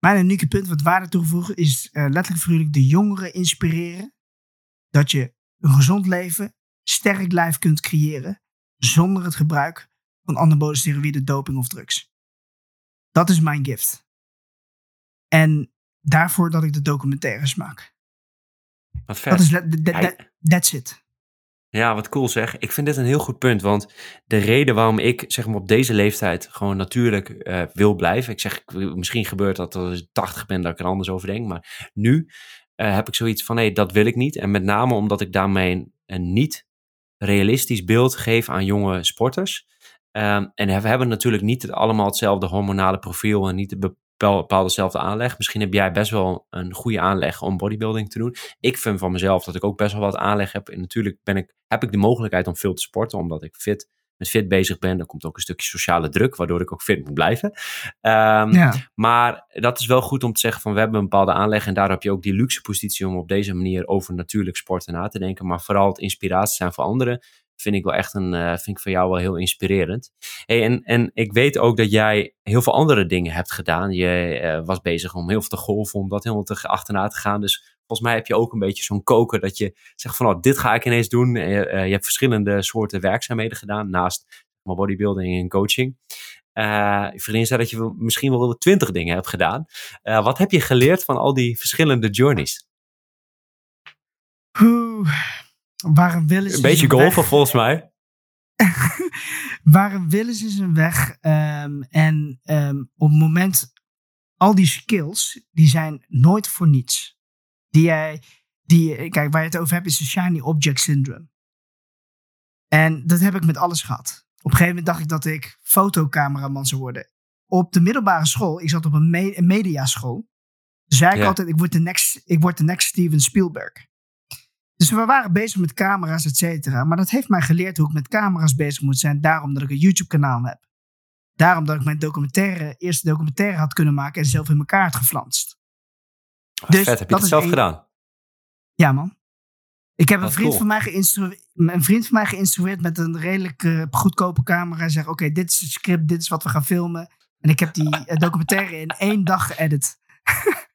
Mijn unieke punt wat waarde toevoegen is uh, letterlijk voor de jongeren inspireren. Dat je een gezond leven, sterk lijf kunt creëren zonder het gebruik van anabolen steroïden, doping of drugs. Dat is mijn gift. En daarvoor dat ik de documentaires maak. Wat vet. Dat is that, that, that's it. Ja, wat cool zeg. Ik vind dit een heel goed punt, want de reden waarom ik zeg maar op deze leeftijd gewoon natuurlijk uh, wil blijven. Ik zeg, misschien gebeurt dat als ik 80 ben dat ik er anders over denk, maar nu uh, heb ik zoiets van nee, dat wil ik niet. En met name omdat ik daarmee een niet realistisch beeld geef aan jonge sporters. Um, en we hebben natuurlijk niet allemaal hetzelfde hormonale profiel en niet de bepaalde dezelfde aanleg. Misschien heb jij best wel een goede aanleg om bodybuilding te doen. Ik vind van mezelf dat ik ook best wel wat aanleg heb. En natuurlijk ben ik, heb ik de mogelijkheid om veel te sporten, omdat ik fit, met fit bezig ben. Dan komt ook een stukje sociale druk, waardoor ik ook fit moet blijven. Um, ja. Maar dat is wel goed om te zeggen van we hebben een bepaalde aanleg. En daar heb je ook die luxe positie om op deze manier over natuurlijk sporten na te denken. Maar vooral het inspiratie zijn voor anderen vind ik wel echt een, uh, vind ik van jou wel heel inspirerend. Hey, en, en ik weet ook dat jij heel veel andere dingen hebt gedaan. Je uh, was bezig om heel veel te golven, om dat helemaal te, achterna te gaan. Dus volgens mij heb je ook een beetje zo'n koker dat je zegt van, oh, dit ga ik ineens doen. Uh, je hebt verschillende soorten werkzaamheden gedaan, naast bodybuilding en coaching. je vriendin dat je misschien wel twintig dingen hebt gedaan. wat heb je geleerd van al die verschillende journeys? Oeh, waar een wil is. Een beetje golven volgens mij. waar een wil is, een weg. Um, en um, op het moment, al die skills, die zijn nooit voor niets. Die jij, die, kijk, waar je het over hebt, is de shiny object syndrome. En dat heb ik met alles gehad. Op een gegeven moment dacht ik dat ik fotocameraman zou worden. Op de middelbare school, ik zat op een, me een mediaschool. Zei ik ja. altijd, ik word, de next, ik word de next Steven Spielberg. Dus we waren bezig met camera's, et cetera. Maar dat heeft mij geleerd hoe ik met camera's bezig moet zijn. Daarom dat ik een YouTube-kanaal heb. Daarom dat ik mijn documentaire, eerste documentaire had kunnen maken en zelf in elkaar had geflanst. dus vet, heb je het zelf gedaan? Ja, man. Ik heb een vriend, van mij een vriend van mij geïnstrueerd met een redelijk uh, goedkope camera. En zeg: Oké, dit is het script, dit is wat we gaan filmen. En ik heb die uh, documentaire in één dag geëdit.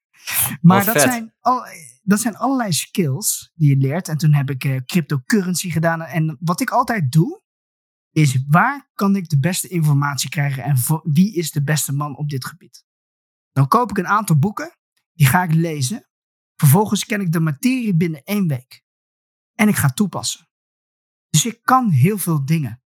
maar dat zijn, al, dat zijn allerlei skills die je leert. En toen heb ik uh, cryptocurrency gedaan. En wat ik altijd doe, is waar kan ik de beste informatie krijgen en wie is de beste man op dit gebied? Dan koop ik een aantal boeken, die ga ik lezen. Vervolgens ken ik de materie binnen één week. En ik ga toepassen. Dus ik kan heel veel dingen.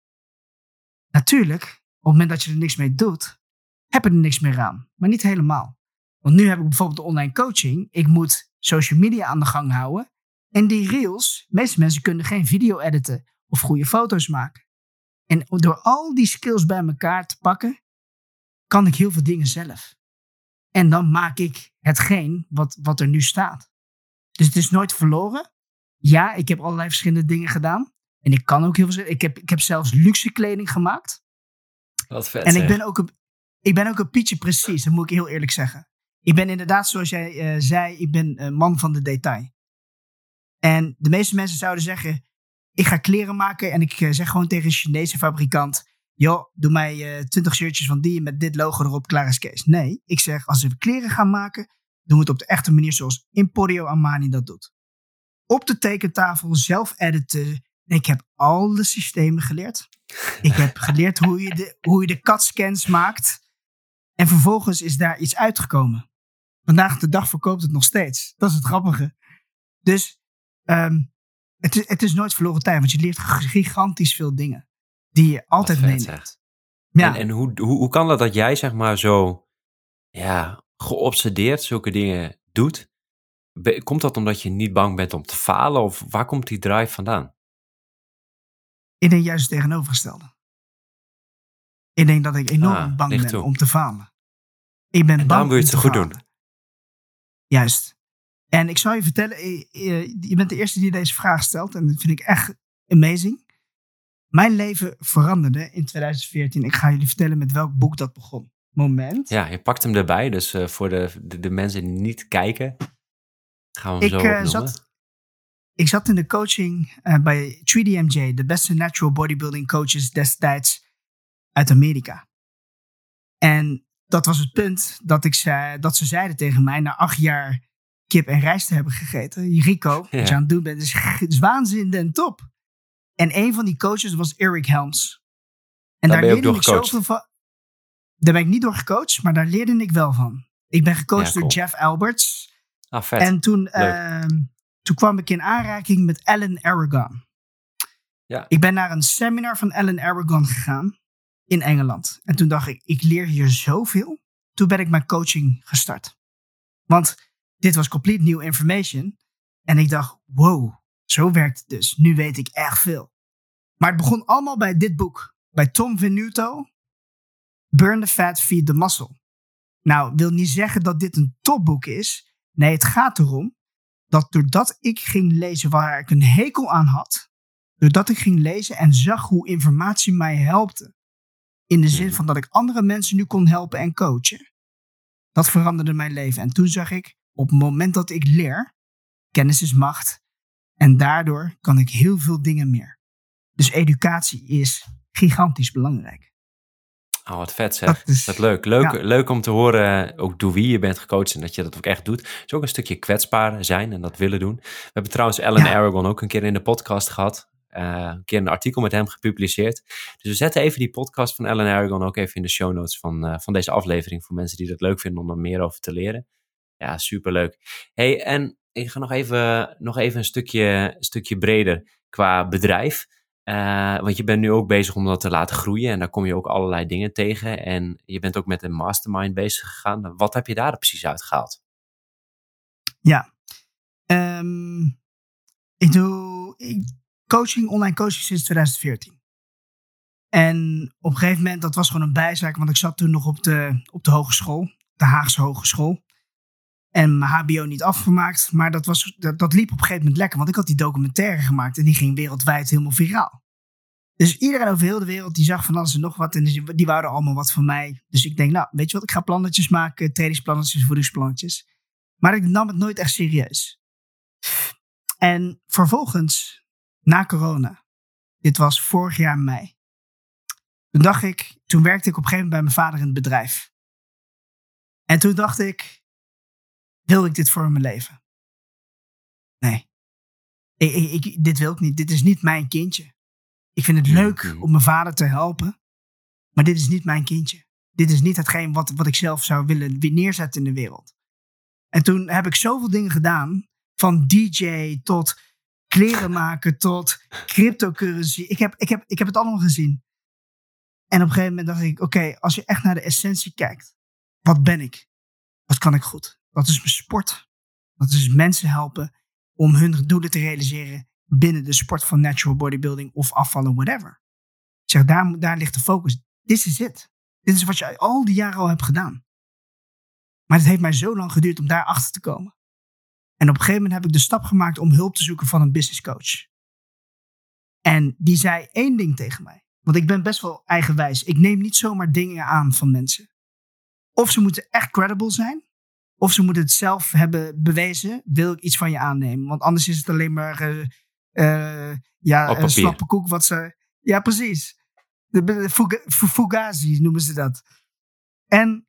Natuurlijk, op het moment dat je er niks mee doet, heb je er niks meer aan. Maar niet helemaal. Want nu heb ik bijvoorbeeld de online coaching. Ik moet social media aan de gang houden. En die reels, meeste mensen kunnen geen video editen of goede foto's maken. En door al die skills bij elkaar te pakken, kan ik heel veel dingen zelf. En dan maak ik hetgeen wat, wat er nu staat. Dus het is nooit verloren. Ja, ik heb allerlei verschillende dingen gedaan. En ik kan ook heel veel. Ik heb, ik heb zelfs luxe kleding gemaakt. Wat vet. En ik ben, ook een, ik ben ook een pietje precies, dat moet ik heel eerlijk zeggen. Ik ben inderdaad, zoals jij uh, zei, ik ben een man van de detail. En de meeste mensen zouden zeggen, ik ga kleren maken en ik uh, zeg gewoon tegen een Chinese fabrikant, joh, doe mij uh, eh, 20 shirtjes van die met dit logo erop, klaar is Kees. Nee, ik zeg, als we kleren gaan maken, doen we het op de echte manier zoals Emporio Armani dat doet. Op de tekentafel, zelf editen. Ik heb alle systemen geleerd. Ik heb geleerd hoe je de, hoe je de CAD-scans maakt. En vervolgens is daar iets uitgekomen. Vandaag de dag verkoopt het nog steeds. Dat is het grappige. Dus um, het, is, het is nooit verloren tijd, want je leert gigantisch veel dingen die je altijd meeneemt. Ja. En, en hoe, hoe, hoe kan dat dat jij zeg maar zo ja, geobsedeerd zulke dingen doet? Komt dat omdat je niet bang bent om te falen of waar komt die drive vandaan? Ik denk juist het tegenovergestelde. Ik denk dat ik enorm ah, bang ben om te falen. Ik ben en bang wil je het zo goed doen. Juist. En ik zal je vertellen, je bent de eerste die deze vraag stelt. En dat vind ik echt amazing. Mijn leven veranderde in 2014. Ik ga jullie vertellen met welk boek dat begon. Moment. Ja, je pakt hem erbij. Dus uh, voor de, de, de, mensen die niet kijken, gaan we hem ik, zo uh, zat, Ik zat in de coaching uh, bij 3DMJ, de beste natural bodybuilding coaches destijds uit Amerika. En dat was het punt dat, ik zei, dat ze zeiden tegen mij na acht jaar kip en rijst te hebben gegeten. Rico, wat je aan het doen bent, is, is waanzin en top. En een van die coaches was Eric Helms. En daar, leerde ik zoveel van. Daar ben ik niet door gecoacht, maar daar leerde ik wel van. Ik ben gecoacht door Jeff Alberts. Ah, vet. En toen, uh, toen kwam ik in aanraking met Alan Aragon. Ja. Ik ben naar een seminar van Alan Aragon gegaan in Engeland. En toen dacht ik, ik leer hier zoveel. Toen ben ik mijn coaching gestart. Want dit was complete new information. En ik dacht, wow, zo werkt het dus. Nu weet ik echt veel. Maar het begon allemaal bij dit boek. Bij Tom Venuto. Burn the Fat, Feed the Muscle. Nou, wil niet zeggen dat dit een topboek is. Nee, het gaat erom dat doordat ik ging lezen waar ik een hekel aan had. Doordat ik ging lezen en zag hoe informatie mij helpte. In de zin van dat ik andere mensen nu kon helpen en coachen. Dat veranderde mijn leven. En toen zag ik, op het moment dat ik leer, kennis is macht. En daardoor kan ik heel veel dingen meer. Dus educatie is gigantisch belangrijk. Oh, wat vet zeg. Dat is, leuk. Leuk, leuk om te horen ook door wie je bent gecoacht en dat je dat ook echt doet. Het is ook een stukje kwetsbaar zijn en dat willen doen. We hebben trouwens Ellen Aragon ook een keer in de podcast gehad. Uh, een keer een artikel met hem gepubliceerd. Dus we zetten even die podcast van Ellen Aragon ook even in de show notes van, uh, van deze aflevering. Voor mensen die het leuk vinden om er meer over te leren. Ja, superleuk. hey, en ik ga nog even, nog even een stukje, stukje breder qua bedrijf. Uh, want je bent nu ook bezig om dat te laten groeien en daar kom je ook allerlei dingen tegen. En je bent ook met een mastermind bezig gegaan. Wat heb je daar precies uitgehaald? Ja, um, ik doe coaching, online coaching sinds 2014. En op een gegeven moment, dat was gewoon een bijzaak, want ik zat toen nog op de, op de hogeschool, de Haagse Hogeschool. En mijn HBO niet afgemaakt. Maar dat, was, dat, dat, liep op een gegeven moment lekker. Want ik had die documentaire gemaakt. En die ging wereldwijd helemaal viraal. Dus iedereen over heel de wereld die zag van alles en nog wat. En die, wouden allemaal wat van mij. Dus ik denk, nou, weet je wat, ik ga plannetjes maken. Trainingsplannetjes, voedingsplannetjes. Maar ik nam het nooit echt serieus. En vervolgens, na corona. Dit was vorig jaar mei. Toen dacht ik, toen werkte ik op een gegeven moment bij mijn vader in het bedrijf. En toen dacht ik, wil ik dit voor mijn leven? Nee. Ik, ik, dit wil ik niet. Dit is niet mijn kindje. Ik vind het leuk om mijn vader te helpen. Maar dit is niet mijn kindje. Dit is niet hetgeen wat, wat ik zelf zou willen neerzetten in de wereld. En toen heb ik zoveel dingen gedaan. Van DJ tot kleren maken tot cryptocurrency. Ik heb, ik, heb, ik heb het allemaal gezien. En op een gegeven moment dacht ik, oké, als je echt naar de essentie kijkt. Wat ben ik? Wat kan ik goed? Dat is mijn sport. Dat is mensen helpen om hun doelen te realiseren binnen de sport van natural bodybuilding of afvallen, whatever. Ik zeg, daar, daar ligt de focus. Dit is het. Dit is wat je al die jaren al hebt gedaan. Maar het heeft mij zo lang geduurd om daar achter te komen. En op een gegeven moment heb ik de stap gemaakt om hulp te zoeken van een business coach. En die zei één ding tegen mij. Want ik ben best wel eigenwijs. Ik neem niet zomaar dingen aan van mensen. Of ze moeten echt credible zijn. Of ze moeten het zelf hebben bewezen. Wil ik iets van je aannemen? Want anders is het alleen maar uh, uh, ja, een slappe koek wat ze... Ja, precies. De, fugazi noemen ze dat. En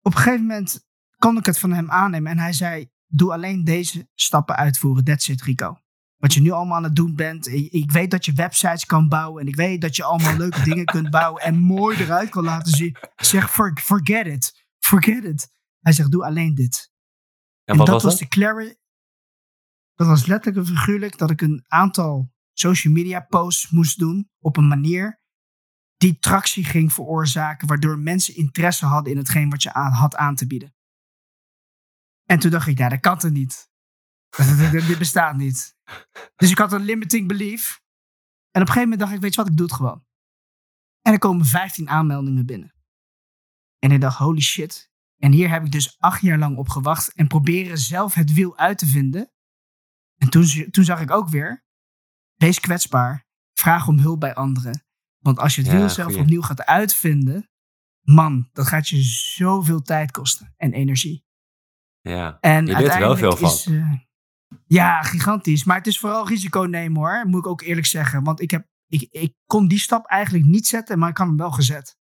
op een gegeven moment kon ik het van hem aannemen. En hij zei, doe alleen deze stappen uitvoeren. That's it, Rico. Wat je nu allemaal aan het doen bent. Ik weet dat je websites kan bouwen. En ik weet dat je allemaal leuke dingen kunt bouwen. En mooi eruit kan laten zien. Ik zeg, forget it. Forget it. Hij zegt, doe alleen dit. En, dat was, de clarity. Dat was letterlijk en figuurlijk dat ik een aantal social media posts moest doen op een manier die tractie ging veroorzaken, waardoor mensen interesse hadden in hetgeen wat je aan, had aan te bieden. En toen dacht ik, ja, dat kan er niet. Dit bestaat niet. Dus ik had een limiting belief. En op een gegeven moment dacht ik, weet je wat, ik doe het gewoon. En er komen 15 aanmeldingen binnen. En ik dacht, holy shit, en hier heb ik dus acht jaar lang op gewacht en proberen zelf het wiel uit te vinden. En toen, toen zag ik ook weer, wees kwetsbaar, vraag om hulp bij anderen. Want als je het wiel zelf opnieuw gaat uitvinden, man, dat gaat je zoveel tijd kosten en energie. Ja, en je leert er wel veel van. Is, uh, ja, gigantisch. Maar het is vooral risico nemen hoor, moet ik ook eerlijk zeggen. Want ik, heb, ik, ik kon die stap eigenlijk niet zetten, maar ik had hem wel gezet.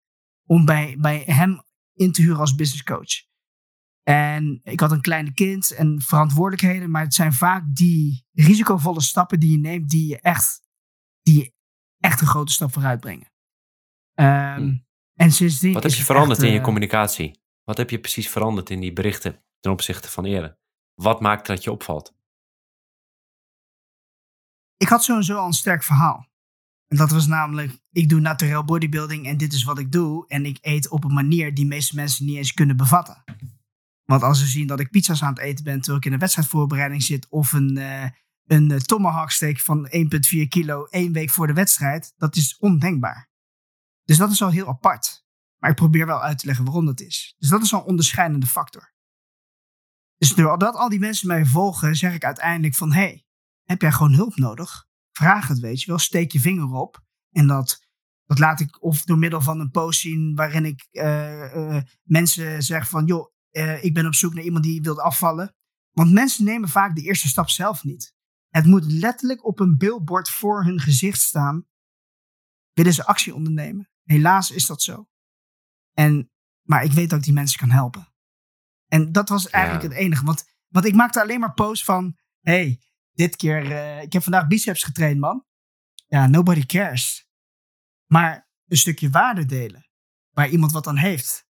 Om bij, bij hem in te huren als business coach. En ik had een kleine kind en verantwoordelijkheden, maar het zijn vaak die risicovolle stappen die je neemt, die je echt, die echt een grote stap vooruit brengen. Um, en sindsdien Wat heb je veranderd in je eh, communicatie? Wat heb je precies veranderd in die berichten ten opzichte van eerder? Wat maakt dat je opvalt? Ik had sowieso al een sterk verhaal. En dat was namelijk, ik doe naturel bodybuilding en dit is wat ik doe. En ik eet op een manier die meeste mensen niet eens kunnen bevatten. Want als ze zien dat ik pizza's aan het eten ben terwijl ik in een wedstrijdvoorbereiding zit. Of een, uh, een steak van 1,4 kilo één week voor de wedstrijd. Dat is ondenkbaar. Dus dat is al heel apart. Maar ik probeer wel uit te leggen waarom dat is. Dus dat is al een onderscheidende factor. Dus doordat al die mensen mij volgen, zeg ik uiteindelijk van... hey, heb jij gewoon hulp nodig? vraag het, weet je wel. Steek je vinger op. En dat, dat laat ik of door middel van een post zien waarin ik uh, mensen zeg van, joh, uh, ik ben op zoek naar iemand die wil afvallen. Want mensen nemen vaak de eerste stap zelf niet. Het moet letterlijk op een billboard voor hun gezicht staan. Willen ze actie ondernemen? Helaas is dat zo. En, maar ik weet dat ik die mensen kan helpen. En dat was eigenlijk het enige. Want, want ik maakte alleen maar posts van: hey, dit keer, uh, ik heb vandaag biceps getraind, man. Ja, nobody cares. Maar een stukje waarde delen, waar iemand wat aan heeft.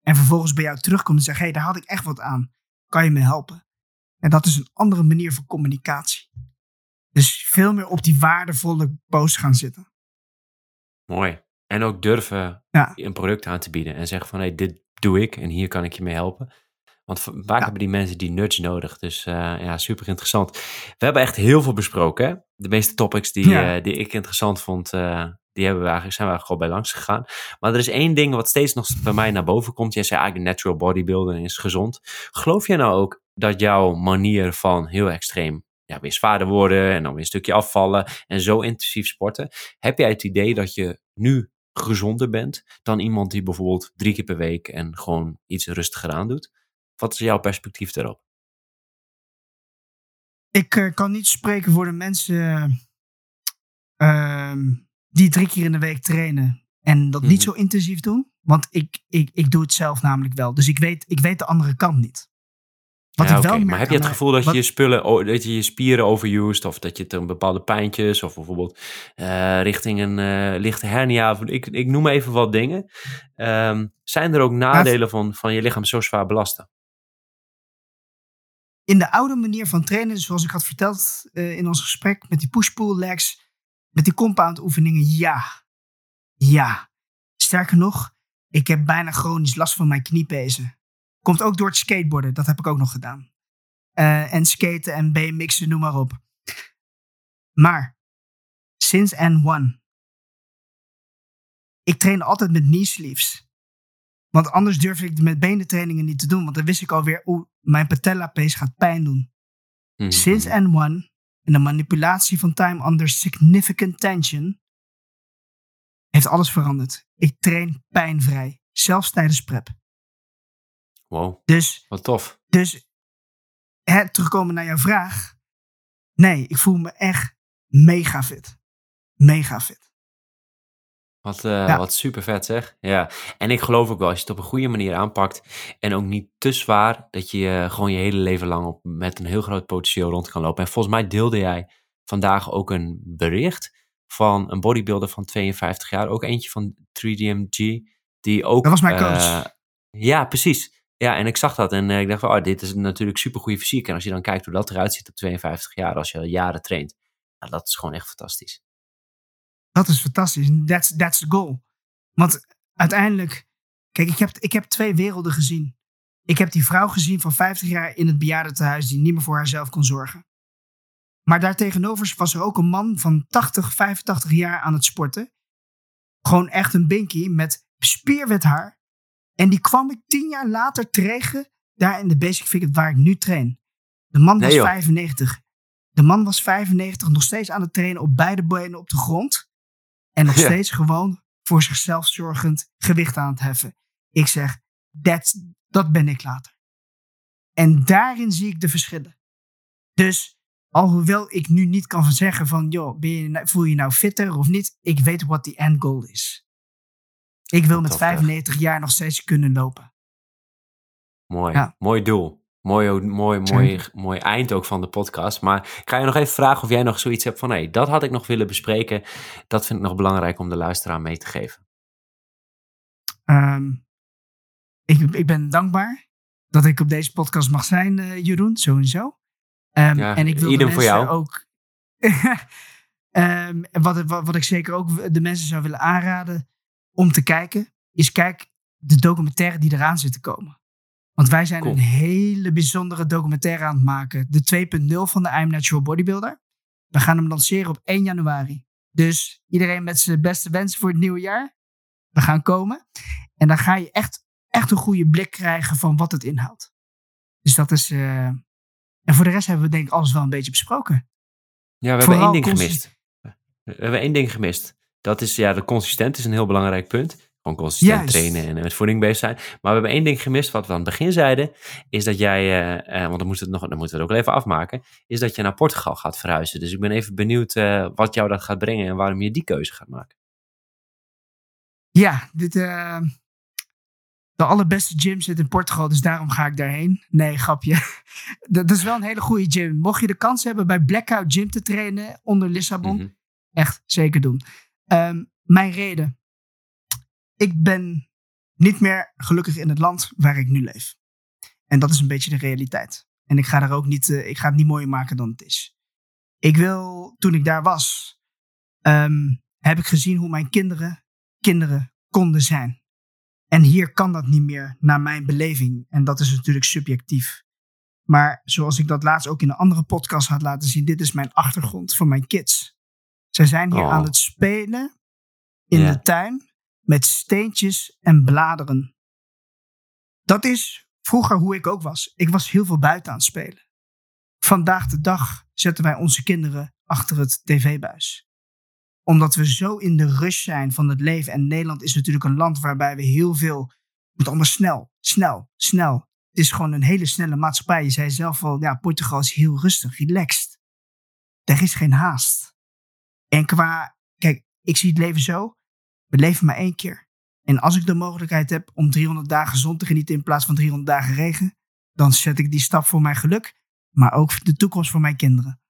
En vervolgens bij jou terugkomt en zegt: hey, daar had ik echt wat aan. Kan je me helpen? En dat is een andere manier van communicatie. Dus veel meer op die waardevolle posts gaan zitten. Mooi. En ook durven een product aan te bieden en zeggen van hé, hey, dit doe ik en hier kan ik je mee helpen. Want vaak hebben die mensen die nudge nodig. Dus uh, ja, super interessant. We hebben echt heel veel besproken. Hè? De meeste topics die, uh, die ik interessant vond, uh, die hebben we eigenlijk, zijn we eigenlijk al bij langs gegaan. Maar er is één ding wat steeds nog bij mij naar boven komt. Jij zei eigenlijk natural bodybuilding is gezond. Geloof jij nou ook dat jouw manier van heel extreem ja, weer zwaarder worden en dan weer een stukje afvallen en zo intensief sporten. Heb jij het idee dat je nu gezonder bent dan iemand die bijvoorbeeld drie keer per week en gewoon iets rustiger aan doet? Wat is jouw perspectief daarop? Ik uh, kan niet spreken voor de mensen uh, die drie keer in de week trainen en dat niet mhm. zo intensief doen. Want ik, ik, ik doe het zelf namelijk wel. Dus ik weet, ik weet de andere kant niet. Wat ja, ik wel maar heb je het gevoel dat je je spullen, dat je je spieren overused of dat je het een bepaalde pijntjes of bijvoorbeeld uh, richting een uh, lichte hernia, ik, ik noem even wat dingen. Um, zijn er ook nadelen van, van je lichaam zo zwaar belasten? In de oude manier van trainen, zoals ik had verteld uh, in ons gesprek met die push-pull legs, met die compound oefeningen, ja. Ja. Sterker nog, ik heb bijna chronisch last van mijn kniepezen. Komt ook door het skateboarden, dat heb ik ook nog gedaan. Uh, en skaten en BMX'en, noem maar op. Maar, sinds N1. Ik train altijd met knee sleeves. Want anders durf ik met benentrainingen niet te doen. Want dan wist ik alweer, oeh, mijn patella pace gaat pijn doen. Mhm. Sinds N1 en de manipulatie van time under significant tension heeft alles veranderd. Ik train pijnvrij, zelfs tijdens prep. Wow, dus, wat tof. Dus hè, terugkomen naar jouw vraag. Nee, ik voel me echt mega fit. Mega fit. Wat, uh, wat super vet zeg. Ja. En ik geloof ook wel, als je het op een goede manier aanpakt en ook niet te zwaar, dat je uh, gewoon je hele leven lang op, met een heel groot potentieel rond kan lopen. En volgens mij deelde jij vandaag ook een bericht van een bodybuilder van 52 jaar, ook eentje van 3DMG, die ook... Dat was mijn coach. Uh, ja, precies. Ja, en ik zag dat en ik dacht van, oh, dit is natuurlijk super goede fysiek. En als je dan kijkt hoe dat eruit ziet op 52 jaar, als je al jaren traint, nou, dat is gewoon echt fantastisch. Dat is fantastisch. That's, that's the goal. Want uiteindelijk, kijk, ik heb, ik heb twee werelden gezien. Ik heb die vrouw gezien van 50 jaar in het bejaardentehuis die niet meer voor haarzelf kon zorgen. Maar daartegenover was er ook een man van 80, 85 jaar aan het sporten. Gewoon echt een binky met spierwit haar. En die kwam ik tien jaar later tegen daar in de Basic Fitness waar ik nu train. De man was 95. De man was 95, nog steeds aan het trainen op beide benen op de grond. En nog steeds gewoon voor zichzelf zorgend gewicht aan het heffen. Ik zeg, dat ben ik later. En daarin zie ik de verschillen. Dus alhoewel ik nu niet kan zeggen van, joh, ben je, nou, voel je nou fitter of niet? Ik weet wat die end goal is. Ik wil met 95 jaar nog steeds kunnen lopen. Mooi, mooi doel. Mooi, mooi, mooi, mooi eind ook van de podcast. Maar ik ga je nog even vragen of jij nog zoiets hebt van... hé, hey, dat had ik nog willen bespreken. Dat vind ik nog belangrijk om de luisteraar mee te geven. Um, ik, ik ben dankbaar dat ik op deze podcast mag zijn, uh, Jeroen, sowieso. Um, ja, en ik wil de jou. ook... um, wat, wat, wat ik zeker ook de mensen zou willen aanraden om te kijken... is kijk de documentaire die eraan zit te komen. Want wij zijn een hele bijzondere documentaire aan het maken. De 2.0 van de I'm Natural Bodybuilder. We gaan hem lanceren op 1 januari. Dus iedereen met zijn beste wensen voor het nieuwe jaar. We gaan komen. En dan ga je echt, echt een goede blik krijgen van wat het inhoudt. Dus dat is. Uh... En voor de rest hebben we denk ik alles wel een beetje besproken. Ja, we hebben één ding gemist. We hebben één ding gemist. Dat is, ja, de consistent is een heel belangrijk punt. Gewoon consistent trainen en met voeding bezig zijn. Maar we hebben één ding gemist wat we aan het begin zeiden. Is dat jij, uh, want dan, moeten we het nog, dan moeten we het ook even afmaken. Is dat je naar Portugal gaat verhuizen. Dus ik ben even benieuwd uh, wat jou dat gaat brengen en waarom je die keuze gaat maken. Ja, dit, de allerbeste gym zit in Portugal, dus daarom ga ik daarheen. Nee, grapje. dat, is wel een hele goede gym. Mocht je de kans hebben bij Blackout Gym te trainen onder Lissabon, mhm. echt zeker doen. Um, mijn reden. Ik ben niet meer gelukkig in het land waar ik nu leef. En dat is een beetje de realiteit. En ik ga daar ook niet, uh, ik ga het niet mooier maken dan het is. Ik wil, toen ik daar was, um, heb ik gezien hoe mijn kinderen kinderen konden zijn. En hier kan dat niet meer, naar mijn beleving. En dat is natuurlijk subjectief. Maar zoals ik dat laatst ook in een andere podcast had laten zien, dit is mijn achtergrond voor mijn kids. Zij zijn hier oh. aan het spelen in de tuin met steentjes en bladeren. Dat is vroeger hoe ik ook was. Ik was heel veel buiten aan het spelen. Vandaag de dag zetten wij onze kinderen achter het tv-buis omdat we zo in de rush zijn van het leven. En Nederland is natuurlijk een land waarbij we heel veel. Het allemaal snel, snel, snel. Het is gewoon een hele snelle maatschappij. Je zei zelf al, ja, Portugal is heel rustig, relaxed. Er is geen haast. En qua, kijk, ik zie het leven zo. We leven maar één keer. En als ik de mogelijkheid heb om 300 dagen zon te genieten in plaats van 300 dagen regen, dan zet ik die stap voor mijn geluk, maar ook de toekomst voor mijn kinderen.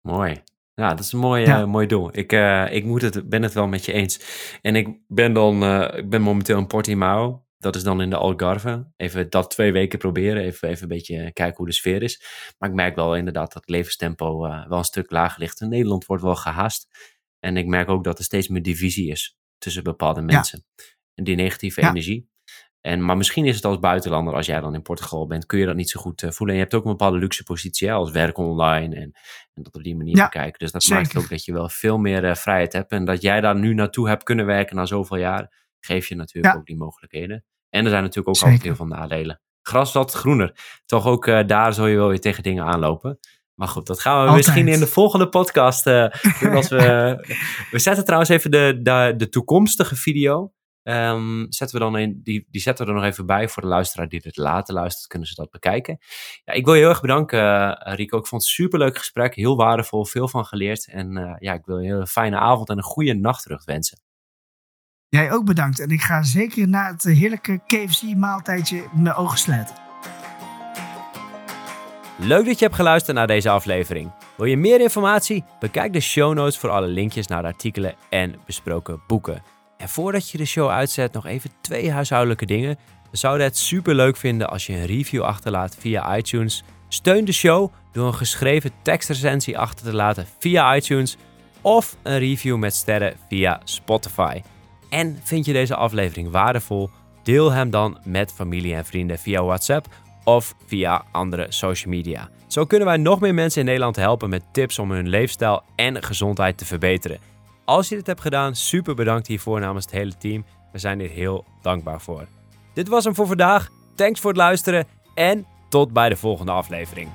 Mooi. Ja, dat is een mooi, ja. uh, mooi doel. Ik, uh, ik moet het, ben het wel met je eens. En ik ben dan, uh, ik ben momenteel in Portimao. Dat is dan in de Algarve. Even dat twee weken proberen. Even, even een beetje kijken hoe de sfeer is. Maar ik merk wel inderdaad dat het levenstempo wel een stuk lager ligt. In Nederland wordt wel gehaast. En ik merk ook dat er steeds meer divisie is tussen bepaalde mensen. En die negatieve energie. En, maar misschien is het als buitenlander, als jij dan in Portugal bent, kun je dat niet zo goed uh, voelen. En je hebt ook een bepaalde luxe positie, hè, als werk online en, en dat op die manier ja, bekijken. Dus dat maakt ook dat je wel veel meer uh, vrijheid hebt. En dat jij daar nu naartoe hebt kunnen werken na zoveel jaar, geeft je natuurlijk ook die mogelijkheden. En er zijn natuurlijk ook altijd heel veel nadelen. Gras wat groener. Toch ook uh, daar zul je wel weer tegen dingen aanlopen. Maar goed, dat gaan we misschien in de volgende podcast doen. Als we, we zetten trouwens even de, de, de toekomstige video Um, zetten we dan in, die, die zetten we er nog even bij voor de luisteraar die dit later luistert, kunnen ze dat bekijken. Ja, ik wil je heel erg bedanken, uh, Rico. Ik vond het een superleuk gesprek, heel waardevol, veel van geleerd. En uh, ja, ik wil je een hele fijne avond en een goede nacht terug wensen. Jij ook bedankt. En ik ga zeker na het heerlijke KFC-maaltijdje mijn ogen sluiten. Leuk dat je hebt geluisterd naar deze aflevering. Wil je meer informatie? Bekijk de show notes voor alle linkjes naar de artikelen en besproken boeken. En voordat je de show uitzet, nog even twee huishoudelijke dingen. We zouden het super leuk vinden als je een review achterlaat via iTunes. Steun de show door een geschreven tekstrecensie achter te laten via iTunes of een review met sterren via Spotify. En vind je deze aflevering waardevol? Deel hem dan met familie en vrienden via WhatsApp of via andere social media. Zo kunnen wij nog meer mensen in Nederland helpen met tips om hun leefstijl en gezondheid te verbeteren. Als je dit hebt gedaan, super bedankt hiervoor namens het hele team. We zijn hier heel dankbaar voor. Dit was hem voor vandaag. Thanks voor het luisteren en tot bij de volgende aflevering.